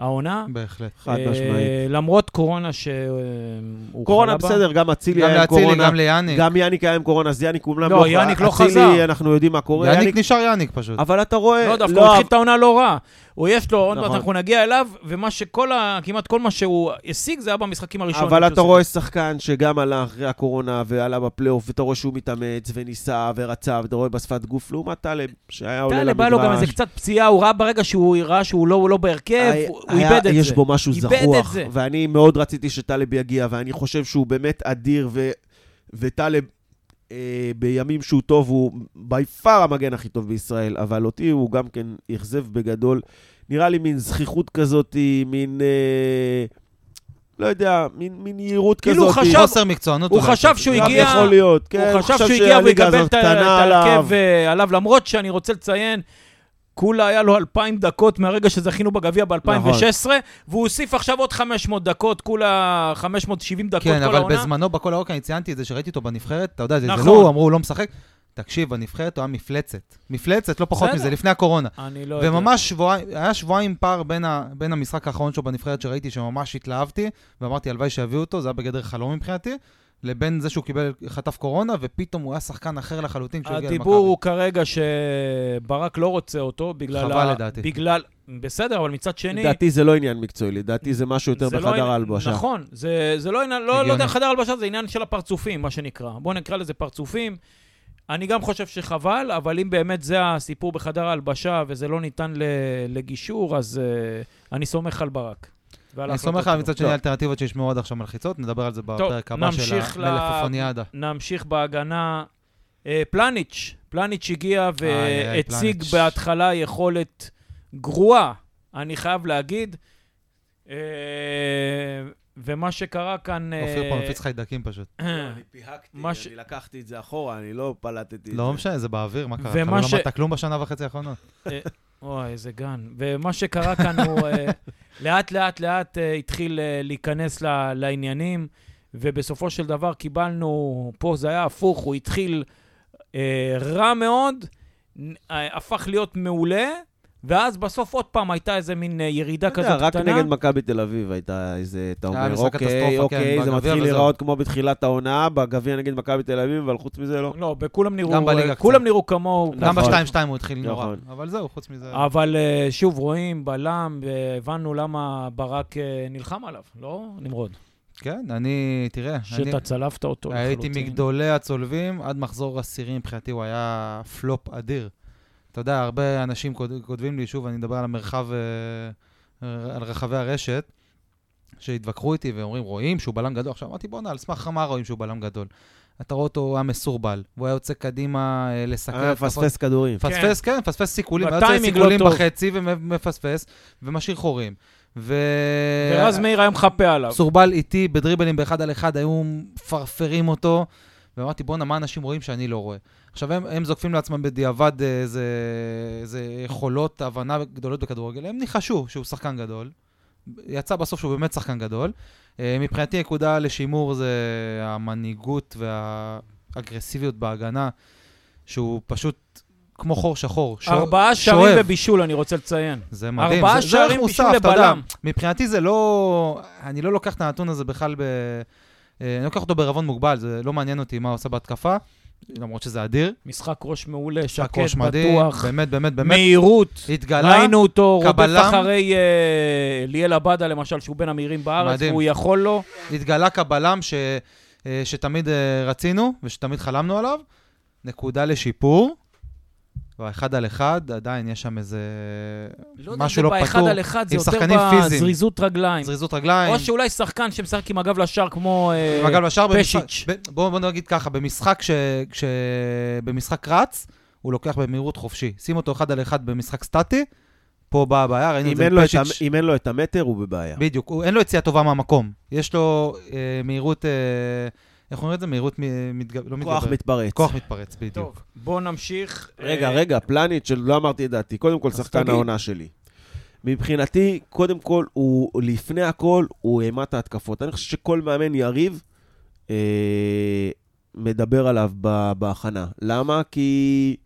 העונה. בהחלט. חד אה, משמעית. למרות קורונה שהוא קורונה חלה בה. בסדר, גם אצילי גם היה עם לאצילי, קורונה. גם ליאניק. גם יאניק היה עם קורונה, אז יאניק אומנם לא, יאניק לא אצילי, חזר. אנחנו יודעים מה קורה. יאניק נשאר יאניק פשוט. אבל אתה רואה... לא, דווקא הוא התחיל את העונה לא רע. הוא יש לו, עוד מעט נכון. אנחנו נגיע אליו, ומה שכל ה... כמעט כל מה שהוא השיג זה היה במשחקים הראשונים. אבל אתה רואה. שחקן שגם עלה אחרי הקורונה ועלה בפלייאוף, ואתה רואה שהוא מתאמץ וניסה ורצה, ואתה רואה בשפת גוף, לעומת טלב, שהיה עולה למגרש. טלב, היה לו גם איזה קצת פציעה, הוא ראה ברגע שהוא ראה שהוא לא- לא בהרכב, הוא איבד את זה. יש בו משהו זחוח. ואני מאוד רציתי שטלב יגיע, ואני חושב שהוא באמת אדיר, ו- וטלב, בימים שהוא טוב, הוא בי פאר המגן הכי טוב בישראל, אבל אותי הוא גם כן אכזב בגדול. נראה לי מין זכיחות כזאת, מין... אה, לא יודע, מין, מין יהירות כאילו כזאת. הוא חשב- חוסר מקצוענות. הוא חשב קצת. שהוא גם הגיע- יכול להיות, כן. הוא חשב שהוא הגיע והוא שהליגה יקבל הזאת את. ההרכב אה, עליו, למרות שאני רוצה לציין, כולה היה לו 2,000 דקות מהרגע שזכינו בגביע ב-2016, והוא הוסיף עכשיו עוד 500 דקות, כולה 570 דקות כן, כל אבל העונה. בזמנו, בכל האורק, אני ציינתי את זה, שראיתי אותו בנבחרת, אתה יודע, נכון. זלזלו, אמרו, הוא לא משחק. תקשיב, בנבחרת הוא היה מפלצת. מפלצת, לא פחות בסדר. מזה, לפני הקורונה. אני לא יודע. וממש שבועיים, היה שבועיים פער בין, ה, בין המשחק האחרון שלו בנבחרת שראיתי שממש התלהבתי, ואמרתי, הלוואי שיביאו אותו, זה היה בגדר חלום מבחינתי, לבין זה שהוא קיבל, חטף קורונה, ופתאום הוא היה שחקן אחר לחלוטין כשהוא הגיע למכבי. הדיבור הוא כרגע שברק לא רוצה אותו, בגלל... חבל ה- לדעתי. בגלל... בסדר, אבל מצד שני... לדעתי זה לא עניין מקצועי, לדעתי זה משהו יותר זה לא בחדר עניין- ההלבשה. נכון, זה, זה לא עניין, לא, לא. יודע, חדר הלבשה זה עניין של הפרצופים, מה שנקרא. בואו נקרא לזה פרצופים. אני גם חושב שחבל, אבל אם באמת זה הסיפור בחדר ההלבשה וזה לא ניתן לגישור, אז uh, אני סומך על ברק. אני סומך על. מצד שני לא. האלטרנטיבות שישמעו עד עכשיו מלחיצות, נדבר על זה בפרק הבא של המלפפוניאדה. נמשיך בהגנה. אה, פלניץ', פלניץ' הגיע והציג. בהתחלה יכולת גרועה, אני חייב להגיד. אה, ומה שקרה כאן... אה, אופיר פה מפיץ חיידקים פשוט. אני פיהקתי, אני לקחתי את זה אחורה, אני לא פלטתי את זה. לא משנה, זה באוויר, מה קרה? לא למדת כלום בשנה וחצי האחרונות. אוי, איזה גן. ומה שקרה כאן הוא לאט לאט לאט אה, התחיל אה, להיכנס לעניינים, ובסופו של דבר קיבלנו, פה זה היה הפוך, הוא התחיל אה, רע מאוד, הפך להיות מעולה, ואז בסוף עוד פעם הייתה איזה מין אה, ירידה אתה יודע, כזאת רק קטנה. נגד מכבי תל אביב הייתה איזה, אתה היה אומר, אוקיי, כן, אוקיי, זה בגביע מתחיל. להיראות כמו בתחילת העונה, בגביע נגד מכבי תל אביב, אבל חוץ מזה לא. לא, בכולם נראו, גם בליגה אה, כולם קצת. נראו כמוהו. גם נכון. ב-2-2 הוא התחיל נורא. נכון. אבל זהו, חוץ מזה... אבל אה, שוב, רואים בלם, והבנו למה ברק אה, נלחם עליו, לא, נמרוד? כן, אני, תראה, שאתה צלבת אותו הייתי. מגדולי הצולבים, עד מחזור עשירי מבחינתי הוא היה פלופ אדיר. אתה יודע, הרבה אנשים כות- כותבים לי, שוב, אני מדבר על המרחב, אה, אה, על רחבי הרשת, שהתווכחו איתי ואומרים, רואים שהוא בלם גדול. עכשיו אמרתי, בואנה, על סמך מה רואים שהוא בלם גדול? אתה רואה אותו, הוא היה מסורבל, והוא היה יוצא קדימה אה, לסכל. היה. מפספס כדורים. מפספס, כן, מפספס סיכולים. היה יוצא לא סיכולים. בחצי ומפספס, ומשאיר חורים. ו... ורז מאיר היה מחפה עליו. סורבל איטי בדריבלים באחד על אחד, היו מפרפרים אותו, ואמרתי, בואנה, מה אנשים רואים שאני לא רואה? עכשיו, הם, הם זוקפים לעצמם בדיעבד אה, איזה, איזה יכולות הבנה גדולות בכדורגל, הם ניחשו שהוא שחקן גדול, יצא בסוף שהוא באמת שחקן גדול. אה, מבחינתי נקודה לשימור זה המנהיגות והאגרסיביות בהגנה, שהוא פשוט כמו חור שחור. שואב- ארבעה שערים שואב. ובישול, אני רוצה לציין. זה מדהים. ארבעה זה- זה שערים בישול יודע. לבלם. מבחינתי זה לא... אני לא לוקח את הנתון הזה בכלל ב... אה, אני לוקח אותו בערבון מוגבל, זה לא מעניין אותי מה הוא עושה בהתקפה, למרות שזה אדיר. משחק ראש מעולה, שקט, ראש מדהים, בטוח, באמת, באמת, באמת. מהירות. התגלה, ראינו אותו רודף כבלם. אחרי אה, ליאל עבדה, למשל, שהוא בין המהירים בארץ, מדהים. והוא יכול לו. התגלה כבלם ש... אה, שתמיד אה, רצינו ושתמיד חלמנו עליו. נקודה לשיפור. באחד על אחד, עדיין יש שם איזה... לא יודע, משהו זה לא באחד פתור. על אחד, זה עם יותר. בזריזות רגליים. זריזות רגליים. או שאולי שחקן שמשחק עם הגב לשער כמו אה, אגב, בשער במשחק... פשיץ'. בואו בוא נגיד ככה, במשחק ש... כש... במשחק רץ, הוא לוקח במהירות חופשי. שים אותו אחד על אחד במשחק סטטי, פה באה הבעיה, ראינו את אם זה אין לו את ה- בפשיץ'. אם אין לו את המטר, הוא בבעיה. בדיוק, הוא- אין לו יציאה טובה מהמקום. יש לו אה, מהירות, אה, איך אומרים את זה? מהירות מ- מתגב... לא כוח מתגבר. מתפרץ. כוח מתפרץ, בדיוק. טוב, בואו נמשיך. רגע, אה, רגע, פלניץ', שלא אמרתי את דעתי. קודם כל, שחקן תגיד. העונה שלי. מבחינתי, קודם כל, הוא, לפני הכל, הוא אימת ההתקפות. אני חושב שכל מאמן יריב אה, מדבר עליו בהכנה. למה? כי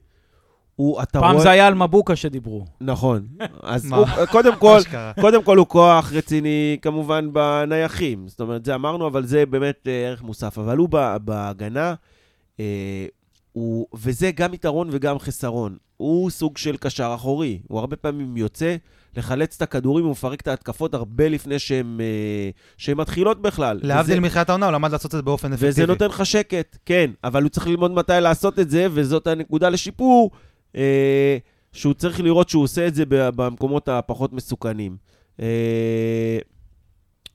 הוא, אתה פעם רואה... זה היה על מבוקה שדיברו. נכון. אז? הוא, קודם כל. קודם כל הוא כוח רציני, כמובן, בנייחים. זאת אומרת, זה אמרנו, אבל זה באמת אה, ערך מוסף. אבל הוא ב- בהגנה, אה, הוא, וזה גם יתרון וגם חסרון. הוא סוג של קשר אחורי. הוא הרבה פעמים יוצא לחלץ את הכדורים ומפרק את ההתקפות הרבה לפני שהן אה, מתחילות בכלל. להבדיל מתחילת העונה, הוא למד לעשות את זה באופן אפקטיבי. וזה נותן לך שקט, כן, אבל הוא צריך ללמוד מתי לעשות את זה, וזאת הנקודה לשיפור, שהוא צריך לראות שהוא עושה את זה במקומות הפחות מסוכנים. אה,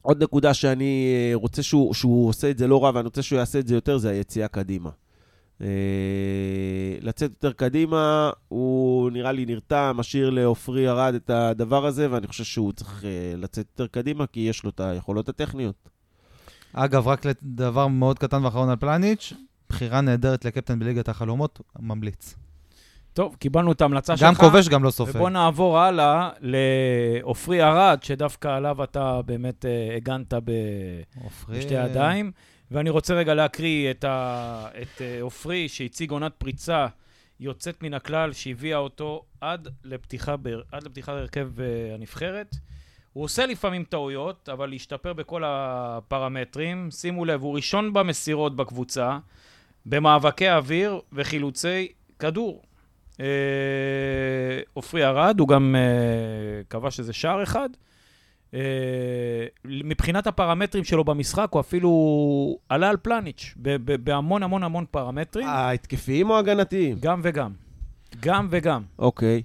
עוד נקודה שאני אה, רוצה שהוא, שהוא עושה את זה לא רע, ואני רוצה שהוא יעשה את זה יותר, זה היציאה קדימה. אה, לצאת יותר קדימה, הוא נראה לי נרתע, משאיר לעופרי ארד את הדבר הזה, ואני חושב שהוא צריך אה, לצאת יותר קדימה, כי יש לו את היכולות הטכניות. אגב, רק לדבר מאוד קטן ואחרון על פלניץ', בחירה נהדרת לקפטן בליגת החלומות, ממליץ. טוב, קיבלנו את ההמלצה שלך. גם כובש, גם לא סופר. ובוא נעבור הלאה לעופרי ארד, שדווקא עליו אתה באמת אה, הגנת ב... עופרי- בשתי ידיים. ואני רוצה רגע להקריא את ה- אה, עופרי, שהציג עונת פריצה יוצאת מן הכלל, שהביאה אותו עד לפתיחה, ב- עד לפתיחה בהרכב אה, הנבחרת. הוא עושה לפעמים טעויות, אבל להשתפר בכל הפרמטרים. שימו לב, הוא ראשון במסירות בקבוצה, במאבקי אוויר וחילוצי כדור. אה, עופרי ארד, הוא גם אה, כבש איזה שער אחד. אה, מבחינת הפרמטרים שלו במשחק, הוא אפילו עלה על פלניץ' בהמון המון המון פרמטרים, ההתקפיים או ההגנתיים? גם וגם. גם וגם. אוקיי.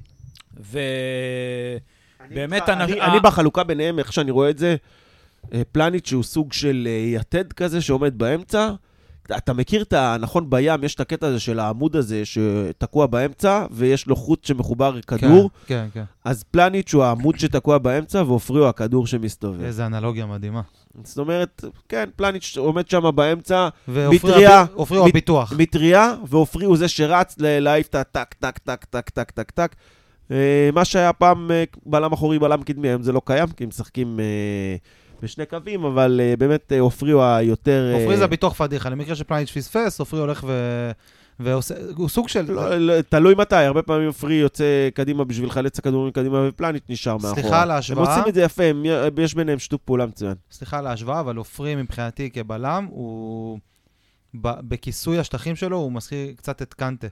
ובאמת, אני, אני בחלוקה ביניהם, איך שאני רואה את זה, אה, פלניץ' שהוא סוג של אה, יתד כזה שעומד באמצע. אתה- מכיר את ה... נכון, בים יש את הקטע הזה של העמוד הזה שתקוע באמצע, ויש לו חוט שמחובר כדור. כן, כן. אז פלניץ' הוא העמוד שתקוע באמצע, ועופרי הוא הכדור שמסתובב. איזה אנלוגיה מדהימה. זאת אומרת, כן, פלניץ' עומד שם באמצע, ועופרי מטריה, הב- עופרי הוא הפיתוח. מטריה, ועופרי הוא זה שרץ להעיף את הטק, טק, טק, טק, טק, טק, טק. אה, מה שהיה פעם אה, בלם אחורי, בלם קדמי, היום זה לא קיים, כי משחקים אה, בשני קווים, אבל אה, באמת אה, עופרי הוא היותר... אה, עופרי זה הביטוח פדיחה. למקרה שפלניץ' פספס, עופרי הולך ו... ועושה... הוא סוג של... לא, לא, תלוי מתי, הרבה פעמים עופרי יוצא קדימה בשביל לחלץ הכדורים קדימה, ופלניץ' נשאר מאחורה. סליחה על ההשוואה. הם עושים את זה יפה, הם, יש ביניהם שיתוף פעולה מצוין. סליחה על ההשוואה, אבל עופרי מבחינתי כבלם, הוא... בכיסוי השטחים שלו, הוא מזכיר קצת את קנטה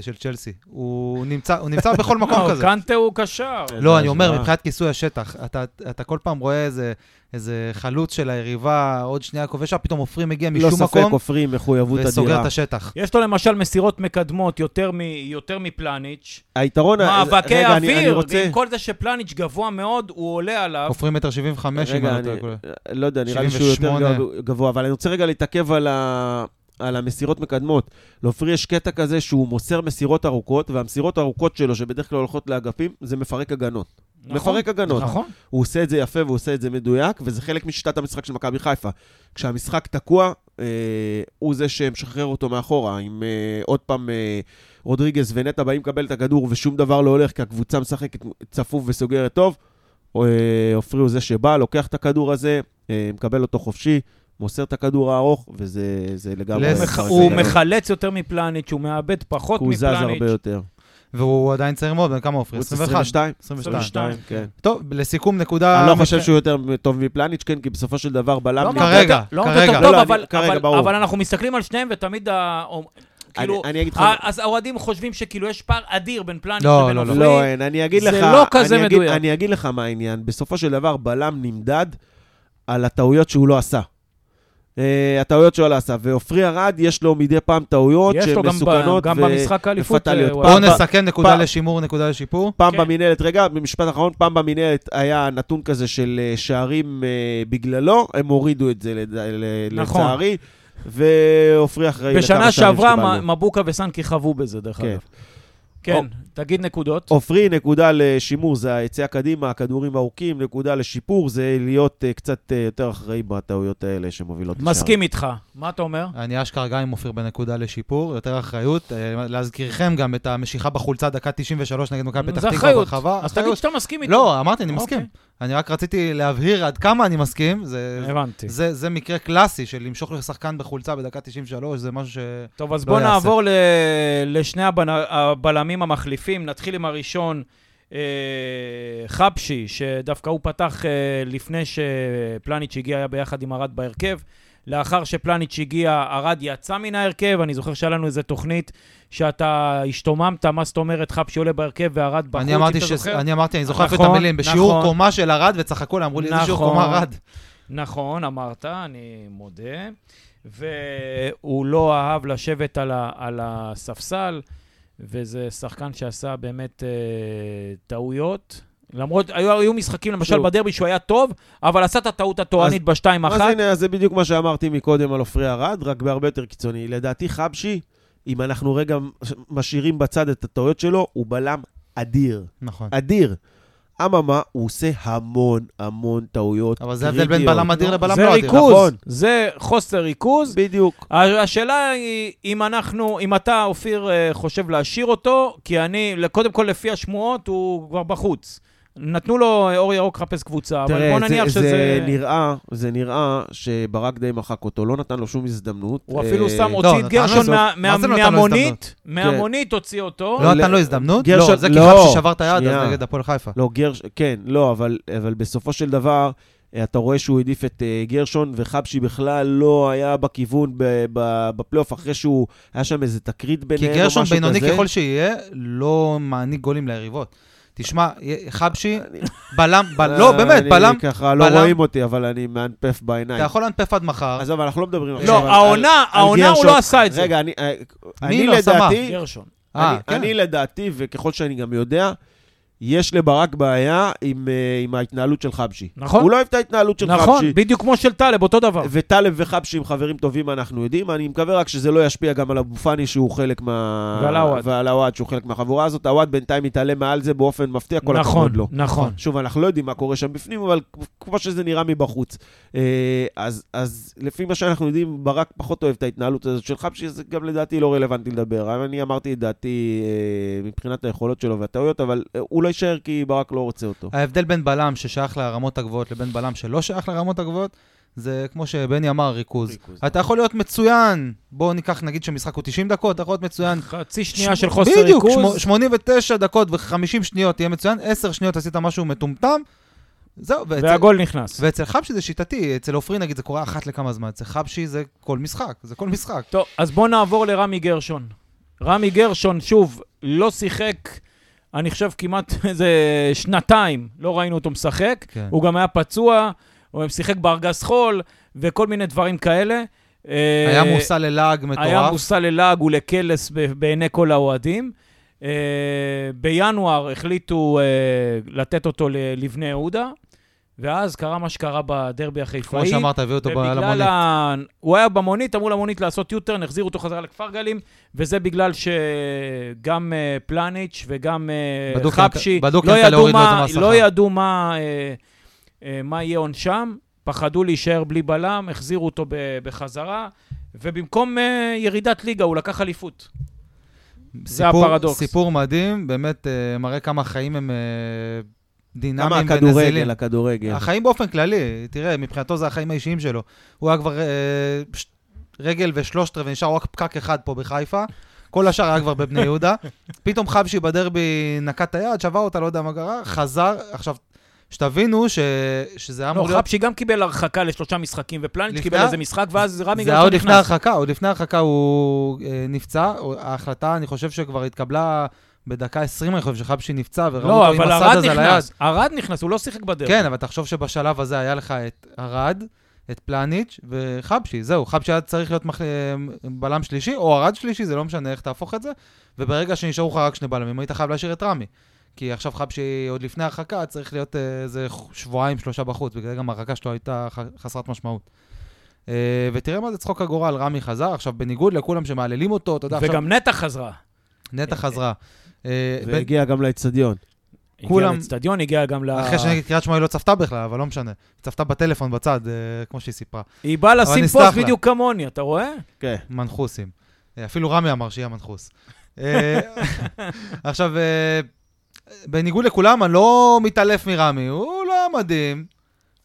של צ'לסי. הוא נמצא, הוא נמצא בכל מקום לא, כזה. קנטה הוא קשר. לא, אני אומר, השוואה. מבחינת כיסוי השטח, אתה, אתה כל פעם רואה איזה, איזה חלוץ של היריבה, עוד שנייה כובש, פתאום עופרי מגיע לא משום ספק, מקום, עופרי עם מחויבות וסוגר אדירה. את השטח. יש לו למשל מסירות מקדמות יותר, מ, יותר מפלניץ', היתרון... מאבקי רגע, אני- אני אוויר, רוצה- ועם כל זה שפלניץ' גבוה מאוד, הוא עולה עליו. עופרי מטר שבעים וחמש, אם רגע, אני לא אני. לא יודע, נראה לי שהוא יותר 78. גב- גבוה, אבל אני רוצה רגע להתעכב על ה... על המסירות מקדמות. לעופרי יש קטע כזה שהוא מוסר מסירות ארוכות, והמסירות הארוכות שלו, שבדרך כלל הולכות לאגפים, זה מפרק הגנות. נכון, מפרק הגנות. נכון. הוא עושה את זה יפה והוא עושה את זה מדויק, וזה חלק משיטת המשחק של מכבי חיפה. כשהמשחק תקוע, אה, הוא זה שמשחרר אותו מאחורה. אם אה, עוד פעם אה, רודריגז ונטע באים לקבל את הכדור ושום דבר לא הולך, כי הקבוצה משחקת צפוף וסוגרת טוב, אה, עופרי הוא זה שבא, לוקח את הכדור הזה, אה, מקבל אותו חופשי, מוסר את הכדור הארוך, וזה זה לגמרי... לס- הוא. מחלץ יותר מפלניץ', הוא מאבד פחות הוא זז מפלניץ'. הרבה יותר. והוא עדיין צעיר מאוד, בן כמה עופרי? הוא 21. 22? 22. כן. טוב, לסיכום נקודה... אני לא חושב שהוא יותר טוב מפלניץ', כן, כי בסופו של דבר בלם... לא כרגע, יותר- לא כרגע. לא, טוב, לא, אבל- אני- כרגע, אבל- ברור. אבל אנחנו מסתכלים על שניהם, ותמיד ה... כאילו, אני אגיד לך... ה- אז האוהדים חושבים שכאילו יש פער אדיר בין פלניץ' לא, לבין לא, לא. לא, אין, אני אגיד זה לך... לא כזה אני אגיד- מדויק. אני אגיד לך מה העניין. בסופו של דבר, בלם נמדד על הטעויות שהוא לא עשה. אה, הטעויות שהוא עשה. ועופרי ארד, יש לו מדי פעם טעויות שהן מסוכנות. גם ו- במשחק האליפות. ופטאליות. אה, בואו נסכם נקודה פעם- לשימור, נקודה לשיפור. פעם כן. במינהלת, רגע, במשפט אחרון, פעם במינהלת היה נתון כזה של אה, שערים אה, בגללו, הם הורידו את זה לד- נכון. לצערי, ועופרי אחראי לכמה בשנה שערים שעברה שקיבלנו. מ- מבוקה וסנקי חוו בזה, דרך כן. אגב. כן, תגיד נקודות. עופרי, נקודה לשימור, זה היציאה קדימה, הכדורים הארוכים, נקודה לשיפור, זה להיות אה, קצת אה, יותר אחראי בטעויות האלה שמובילות לשער. מסכים איתך. מה אתה אומר? אני אשכרה גם עם אופיר בנקודה לשיפור, יותר אחריות. אה, להזכירכם גם את המשיכה בחולצה דקה 93 נגד מכבי פתח זה תקווה. ברחבה. אז תגיד. שאתה מסכים איתו. לא, אמרתי, אני מסכים. אני רק רציתי להבהיר עד כמה אני מסכים. זה- הבנתי. זה זה מקרה קלאסי של למשוך לשחקן בחולצה בדקה 93, זה משהו ש... טוב, אז לא בואו יעשה. נעבור ל- לשני הבנ- הבלמים המחליפים. נתחיל עם הראשון, אה, חבשי, שדווקא הוא פתח אה, לפני שפלניץ' הגיע, ביחד עם ארד בהרכב. לאחר שפלניץ' הגיע, ארד יצא מן ההרכב. אני זוכר שהיה לנו איזו תוכנית שאתה השתוממת, מה זאת אומרת, חבשי עולה בהרכב וארד בחוץ, אני אם אמרתי, אתה ש... זוכר? אני אמרתי, אני זוכר אפילו את נכון, המילים, בשיעור נכון. קומה של ארד, וצחקו לה, אמרו לי, איזה שיעור נכון. קומה ארד. נכון, אמרת, אני מודה. והוא לא אהב לשבת על, ה, על הספסל, וזה שחקן שעשה באמת אה, טעויות. למרות, היו, היו משחקים, למשל שוב. בדרבי, שהוא היה טוב, אבל עשה את הטעות התורנית בשתיים אז אחת. הנה, אז זה בדיוק מה שאמרתי מקודם על עופרי ארד, רק בהרבה יותר קיצוני. לדעתי חבשי, אם אנחנו רגע משאירים בצד את הטעויות שלו, הוא בלם אדיר. נכון. אדיר. אממה, הוא עושה המון המון טעויות אבל זה ההבדל בין. בלם אדיר לבלם לא אדיר. ריכוז, נכון. זה חוסר ריכוז. בדיוק. השאלה היא, אם אנחנו, אם אתה, אופיר, אה, חושב להשאיר אותו, כי אני, קודם כל, לפי השמועות, הוא כבר בחוץ. נתנו לו אור ירוק לחפש קבוצה, אבל בוא זה, נניח זה שזה... נראה, זה נראה שברק די מחק אותו, לא נתן לו שום הזדמנות. הוא אפילו אה, שם, לא, הוציא את גרשון הזדמנות. מה- מה מה- זה נתן לו מהמונית, מהמונית הוציא אותו. לא ל- נתן לו הזדמנות? גרשון- לא, זה כי לא, חפשי שבר את היד נגד הפועל חיפה. לא, גרש... כן, לא, אבל, אבל בסופו של דבר, אה, אתה רואה שהוא העדיף את אה, גרשון, וחבשי בכלל לא היה בכיוון ב- ב- בפלייאוף, אחרי שהוא, היה שם איזה תקרית כי ביניהם או גרשון משהו בינוני כזה. ככל שיהיה, לא מעניק גולים ליריבות. תשמע, חבשי, בלם, בל- לא, באמת, בלם, אני ככה, לא. רואים אותי, אבל אני מאנפף אתה בעיניים. יכול להנפף עד מחר. עזוב, אנחנו לא מדברים עכשיו לא, על- העונה, על העונה הוא גרשון. לא עשה את זה. רגע, אני, אה, מי אני לא עשה מה? לדעתי, גרשון. אה, אני, כן. אני לדעתי, וככל שאני גם יודע, יש לברק בעיה עם, אה, עם ההתנהלות של חבשי. נכון. הוא לא אוהב את ההתנהלות של נכון, חבשי. בדיוק כמו של טלב, אותו דבר. וטלב וחבשי הם חברים טובים, אנחנו יודעים. אני מקווה רק שזה לא ישפיע גם על אבו פאני, שהוא חלק מה... ועל העווד. ועל העווד, שהוא חלק מהחבורה הזאת. העווד בינתיים מתעלם מעל זה באופן מפתיע, כל נכון, הכבוד לו. נכון. שוב, אנחנו לא יודעים מה קורה שם בפנים, אבל כמו שזה נראה מבחוץ. אה, אז, אז לפי מה שאנחנו יודעים, ברק פחות אוהב את ההתנהלות הזאת של חבשי, זה גם לדעתי לא רלוונטי לדבר. אני אמרתי את דעתי אה, מבחינת היכולות שלו והטעויות, אבל הוא לא יישאר כי ברק לא רוצה אותו. ההבדל בין בלם ששייך לרמות הגבוהות לבין בלם שלא שייך לרמות הגבוהות, זה כמו שבני אמר, ריכוז. ריכוז. אתה יכול להיות מצוין, בואו ניקח, נגיד שמשחק הוא 90 דקות, אתה יכול להיות מצוין. חצי שנייה ש- של חוסר בדיוק, ריכוז. שמו- 89 דקות ו-50 שניות תהיה מצוין, 10 שניות עשית משהו מטומטם, זהו. ואצל- והגול נכנס. ואצל חבשי זה שיטתי, אצל עופרי נגיד זה קורה אחת לכמה זמן, אצל חבשי זה כל משחק, זה כל משחק. טוב, אז בואו נעבור לרמי גרשון. רמי גרשון, שוב, לא שיחק, אני חושב כמעט איזה שנתיים, לא ראינו אותו משחק. כן. הוא גם היה פצוע, הוא שיחק בארגז חול וכל מיני דברים כאלה. אה, היה מושא ללעג מטורף. היה מושא ללעג ולקלס בעיני כל האוהדים. אה, בינואר החליטו אה, לתת אותו לבני יהודה, ואז קרה מה שקרה בדרבי החיפאי. כמו שאמרת, הביאו אותו למונית. ה... הוא היה במונית, אמרו למונית לעשות יוטרן, החזירו אותו חזרה לכפר גלים, וזה בגלל שגם אה, פלניץ' וגם אה, בדוק חבשי לא ינקה ידעו זה מה-. לא ידעו מה, אה, אה, מה יהיה עונשם, פחדו להישאר בלי בלם, החזירו אותו ב- בחזרה, ובמקום אה, ירידת ליגה הוא לקח אליפות. זה סיפור- הפרדוקס. סיפור מדהים, באמת אה, מראה כמה החיים הם אה, דינמיים כמה ונזילים. הכדורגל, הכדורגל. החיים באופן כללי, תראה, מבחינתו זה החיים האישיים שלו. הוא היה כבר אה, ש- רגל ושלושת רבעי, נשאר רק פקק אחד פה בחיפה. כל השאר היה כבר בבני יהודה. פתאום חבשי בדרבי נקט את היד, שבר אותה, לא יודע מה קרה, חזר. עכשיו, שתבינו ש... שזה היה לא, אמור להיות... חבשי גם קיבל הרחקה לשלושה משחקים, ופלניץ' לפני- קיבל איזה משחק, ואז רמי זה גרשון היה עוד לפני נכנס. ההרחקה, עוד לפני ההרחקה הוא אה, נפצע. ההחלטה, אני חושב שכבר התקבלה בדקה 20, אני חושב שחבשי נפצע, וראו לא, אותו עם אבל הסד הזה על היד. נכנס, ארד נכנס, הוא לא שיחק בדרך. כן, אבל תחשוב שבשלב הזה היה לך את ארד, את פלניץ' וחבשי, זהו, חבשי היה צריך להיות מח... בלם שלישי, או ארד שלישי, זה לא משנה איך תהפוך את זה, וברגע שנשארו לך רק שני בלמים, היית חייב להשאיר את רמי. כי עכשיו חבשי, עוד לפני ההרחקה, צריך להיות אה, איזה שבועיים, שלושה בחוץ, בגלל גם ההרחקה שלו הייתה חסרת משמעות. אה, ותראה מה זה צחוק הגורל, רמי חזר, עכשיו בניגוד לכולם שמהללים אותו, אתה יודע, עכשיו וגם נטע חזרה. נטע חזרה. אה, והגיע גם לאצטדיון. הגיע כולם- לאצטדיון, הגיע גם ל... אחרי שנגד קריית שמונה היא לא צפתה בכלל, אבל לא משנה. היא צפתה בטלפון בצד, אה, כמו שהיא סיפרה. היא באה לשים פוסט לה. בדיוק כמוני, אתה רואה? כן. מנחוסים. אה, אפילו רמי אמר שיהיה מנחוס. אה, עכשיו, אה, בניגוד לכולם, אני לא מתעלף מרמי, הוא לא היה מדהים.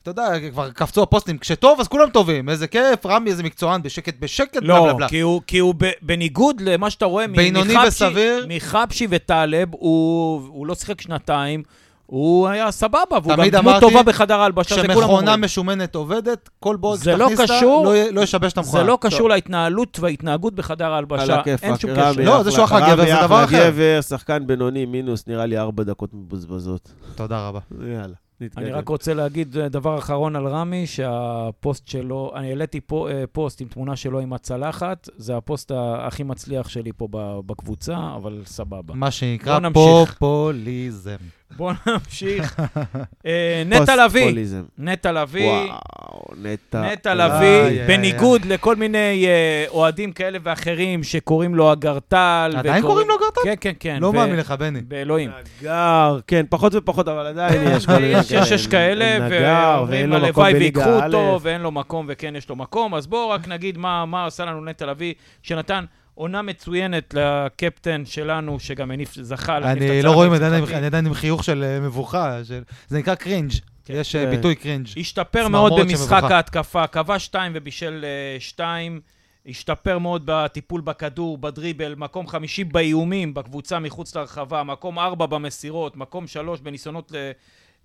אתה יודע, כבר קפצו הפוסטים, כשטוב אז כולם טובים, איזה כיף, רמי איזה מקצוען, בשקט בשקט, בלה בלה לא, בלה. כי הוא, כי הוא ב, בניגוד למה שאתה רואה, בינוני וסביר. מחבשי וטלב, הוא, הוא לא שיחק שנתיים, הוא היה סבבה, והוא גם תמיד דמות טובה בחדר ההלבשה, זה כולם אומרים. משומנת עובדת, כל בורג זה לא שתכניס קשור- לא י- לא ישבש את המכונה. זה לא קשור להתנהלות וההתנהגות בחדר ההלבשה, אין שום קשר. לא, זה שהוא אחלה גבר, זה דבר אחר. גבר, שחקן בינוני, מינוס, נראה לי ארבע דקות מבוזבזות. תודה רבה. יאללה, נתקדם. אני רק רוצה להגיד אה, דבר אחרון על רמי, שהפוסט שלו, אני העליתי פה, אה, פוסט עם תמונה שלו עם הצלחת, זה הפוסט הכי מצליח שלי פה בקבוצה, אבל סבבה. מה שנקרא. פופוליזם. בואו נמשיך. אה, נטע לביא. נטע לביא, וואו, נטע. לביא, בניגוד לכל מיני אה, אוהדים כאלה ואחרים שקוראים לו אגרטל. עדיין קוראים לו אגרטל? כן, כן, כן. לא מאמין לך, בני. באלוהים. נגר, כן, פחות ופחות, אבל עדיין יש כל מיני יש, יש, יש כאלה, ואומרים ואין לו מקום הלוואי בליגה ויקחו. אותו, ואין לו מקום וכן יש לו מקום. אז בואו רק נגיד מה, מה עשה לנו נטע לביא, שנתן עונה מצוינת לקפטן שלנו, שגם הניף, זכה להניף את אני לא רואים. אני עדיין עם חיוך של אה, מבוכה, של- זה נקרא קרינג'. יש אה, כן. ביטוי קרינג'. השתפר מאוד במשחק שמבוכה. ההתקפה, כבש שתיים ובישל אה, שתיים. השתפר מאוד בטיפול בכדור, בדריבל, מקום חמישי באיומים בקבוצה מחוץ לרחבה, מקום ארבע במסירות, מקום שלוש בניסיונות ל,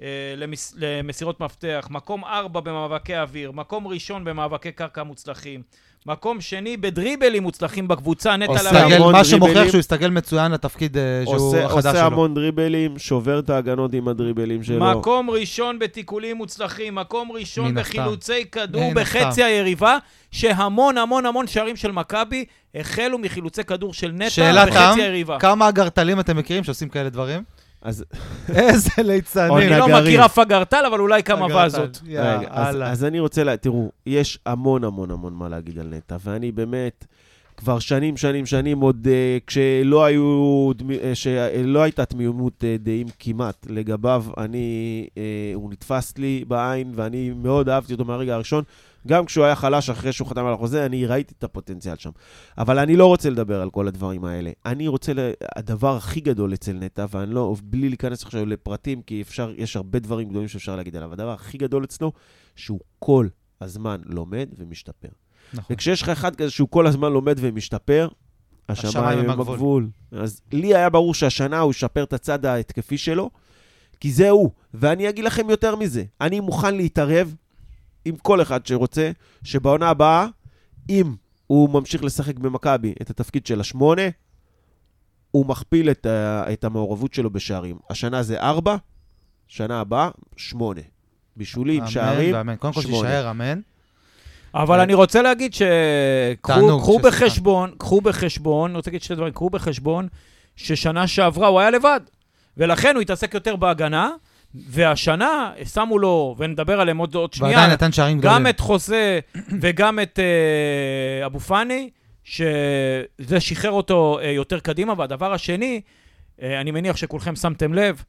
אה, למס, למסירות מפתח, מקום ארבע במאבקי אוויר, מקום ראשון במאבקי קרקע מוצלחים, מקום שני בדריבלים מוצלחים בקבוצה, נטע עושה לביא. מה שמוכיח. שהוא הסתגל מצוין לתפקיד אה, שהוא עושה- החדש עושה שלו. המון דריבלים, שובר את ההגנות עם הדריבלים שלו. מקום ראשון בתיקולים מוצלחים, מקום ראשון. בחילוצי כדור בחצי. היריבה, שהמון המון המון שערים של מכבי החלו מחילוצי כדור של נטע שאלת בחצי היריבה. כמה אגרטלים אתם מכירים שעושים כאלה דברים? אז איזה ליצנים. אני לא. מכיר אף אגרטל, אבל אולי כמה. וזות. אז, אני רוצה, לה, תראו, יש המון המון המון מה להגיד על נטע, ואני באמת, כבר שנים, שנים, שנים, עוד uh, כשלא היו, דמי- uh, שלא הייתה תמימות uh, דעים כמעט לגביו, אני, uh, הוא נתפס לי בעין, ואני מאוד אהבתי אותו מהרגע הראשון. גם כשהוא היה חלש אחרי שהוא חתם על החוזה, אני ראיתי את הפוטנציאל שם. אבל אני לא רוצה לדבר על כל הדברים האלה. אני רוצה. הדבר הכי גדול אצל נטע, ואני לא, בלי להיכנס עכשיו לפרטים, כי אפשר, יש הרבה דברים גדולים שאפשר להגיד עליו. הדבר הכי גדול אצלו, שהוא כל הזמן לומד ומשתפר. נכון. וכשיש לך אחד כזה שהוא כל הזמן לומד ומשתפר, השמיים הם. הגבול. אז לי היה ברור שהשנה הוא ישפר את הצד ההתקפי שלו, כי זה הוא. ואני אגיד לכם יותר מזה, אני מוכן להתערב עם כל אחד שרוצה, שבעונה הבאה, אם הוא ממשיך לשחק במכבי את התפקיד של השמונה, הוא מכפיל את, ה- את המעורבות שלו בשערים. השנה זה ארבע, שנה הבאה, שמונה. בישולים, אמן שערים, ואמן. קודם כל שמונה. שיישאר אמן. אבל אני רוצה להגיד ש... קחו. בחשבון, קחו בחשבון, אני רוצה להגיד שתי דברים, קחו בחשבון ששנה שעברה הוא היה לבד, ולכן הוא התעסק יותר בהגנה, והשנה שמו לו, ונדבר עליהם עוד עוד שנייה, ועדיין נתן שערים גדולים. גם את חוזה וגם את אה, אבו פאני, שזה שחרר אותו אה, יותר קדימה. והדבר השני, אה, אני מניח שכולכם שמתם לב,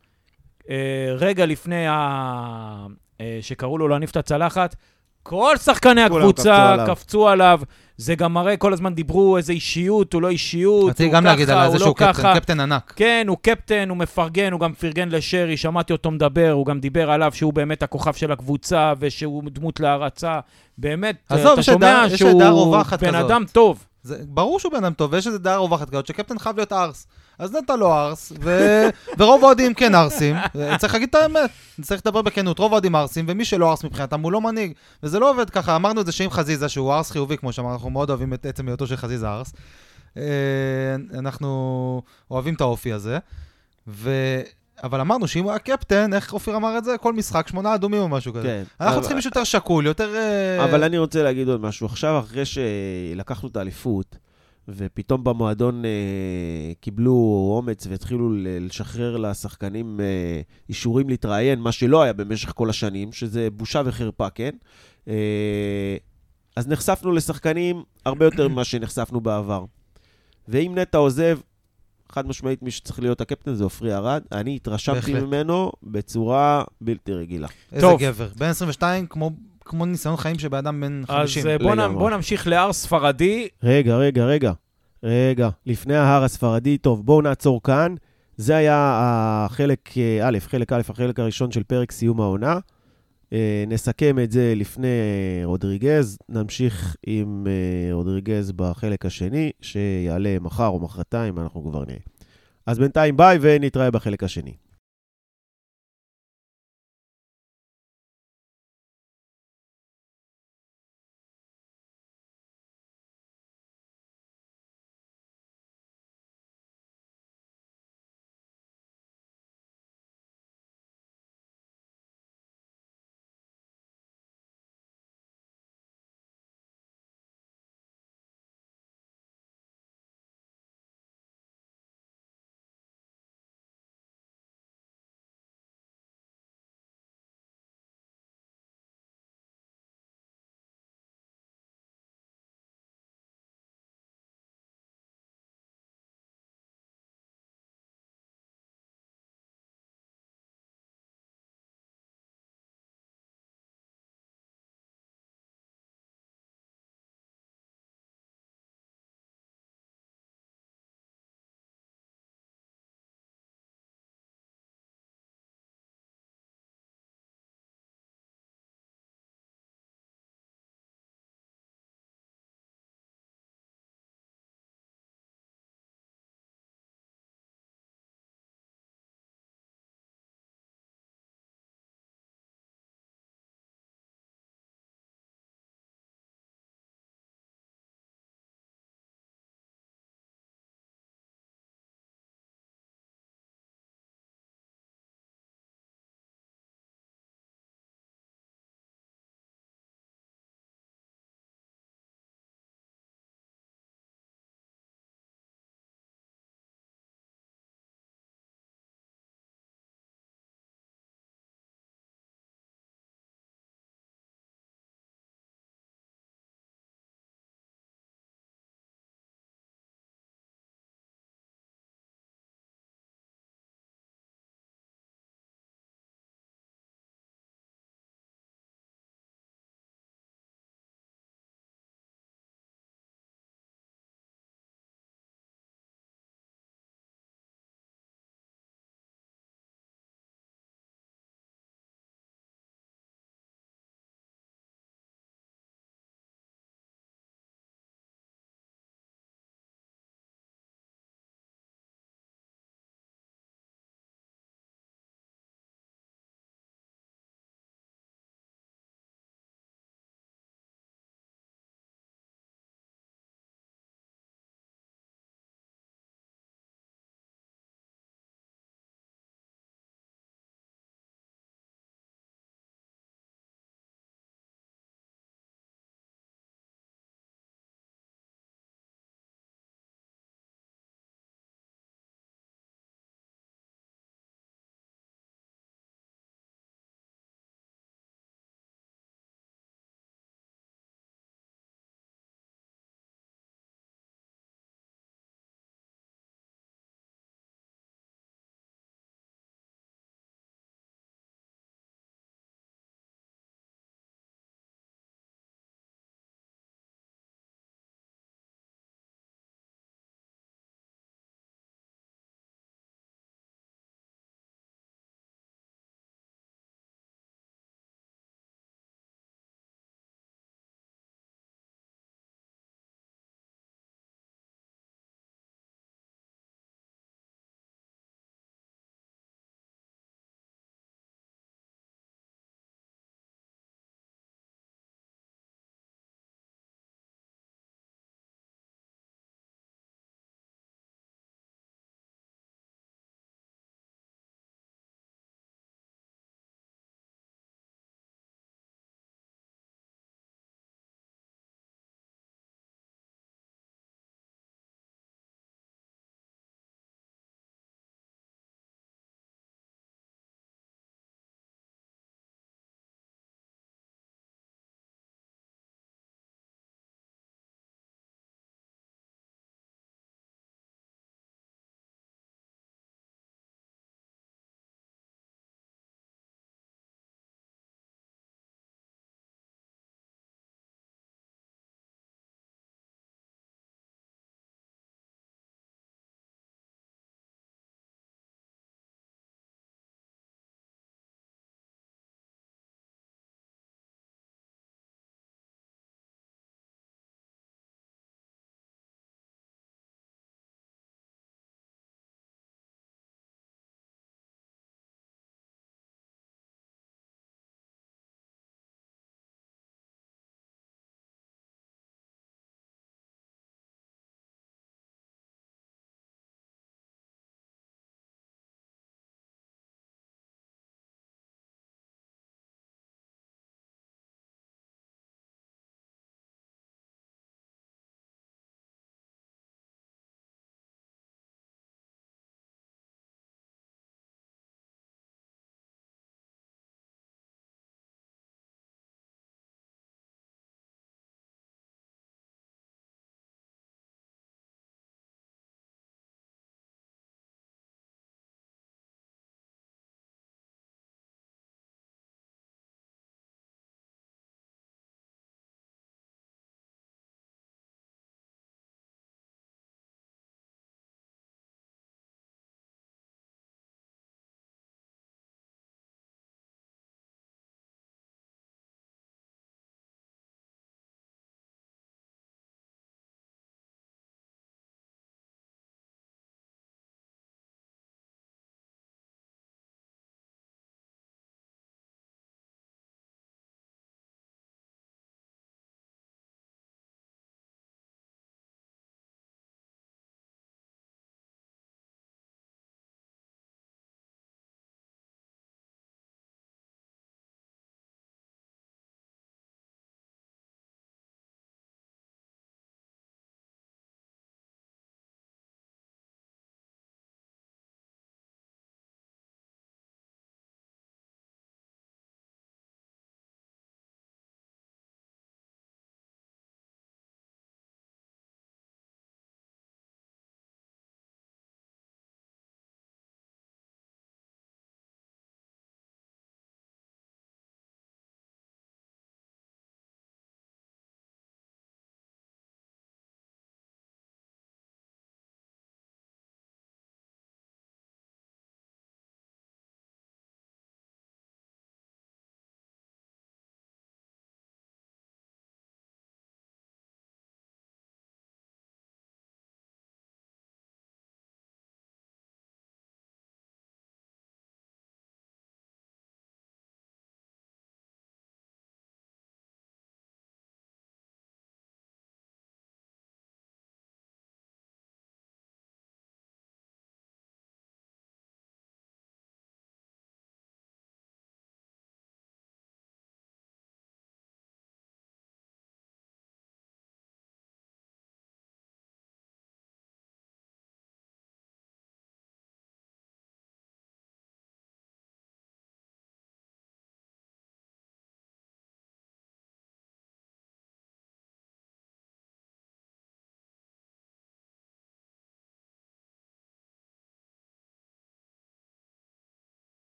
אה, רגע לפני ה... אה, שקראו לו להניף את הצלחת, כל שחקני הקבוצה קפצו עליו. קפצו עליו. זה גם מראה, כל הזמן דיברו איזה אישיות, הוא לא אישיות, רציתי הוא גם להגיד ככה, על הוא זה לא שהוא קפטן, ככה. קפטן ענק. כן, הוא קפטן, הוא מפרגן, הוא גם פרגן לשרי, שמעתי אותו מדבר, הוא גם דיבר עליו שהוא באמת הכוכב של הקבוצה, ושהוא דמות להערצה. באמת, אתה שומע שהוא בן כזאת. אדם טוב. זה, ברור שהוא בן אדם טוב, ויש איזה דעה רווחת כזאת, שקפטן חייב להיות ארס. אז נטע לא ארס, ו... ורוב האוהדים כן ארסים. צריך להגיד את האמת, צריך לדבר בכנות, רוב האוהדים ארסים, ומי שלא ארס מבחינתם הוא לא מנהיג. וזה לא עובד ככה, אמרנו את זה שעם חזיזה, שהוא ארס חיובי, כמו שאמרנו, אנחנו מאוד אוהבים את עצם היותו של חזיזה ארס. אה, אנחנו אוהבים את האופי הזה. ו... אבל אמרנו שאם הוא היה קפטן, איך אופיר אמר את זה? כל משחק, שמונה אדומים או משהו כזה. כן. אנחנו אבל- צריכים מישהו יותר שקול, יותר... אה, אבל אני רוצה להגיד עוד משהו. עכשיו, אחרי שלקחנו את האליפות, ופתאום במועדון אה, קיבלו אומץ והתחילו לשחרר לשחקנים אה, אישורים להתראיין, מה שלא היה במשך כל השנים, שזה בושה וחרפה, כן? אה, אז נחשפנו לשחקנים הרבה יותר ממה שנחשפנו בעבר. ואם נטע עוזב, חד משמעית מי שצריך להיות הקפטן זה עופרי ארד. אני התרשמתי בהחלט. ממנו בצורה בלתי רגילה. איזה טוב. גבר. בן 22, כמו, כמו ניסיון חיים של בן אדם בן 50. אז אה, בוא, נ. בוא נמשיך להר ספרדי. רגע, רגע, רגע. רגע, לפני ההר הספרדי, טוב, בואו נעצור כאן. זה היה החלק אה, א', חלק א', החלק הראשון של פרק סיום העונה. אה, נסכם את זה לפני אה, רודריגז, נמשיך עם רודריגז בחלק השני, שיעלה מחר או מחרתיים, אנחנו כבר נראה. אז בינתיים ביי ונתראה בחלק השני.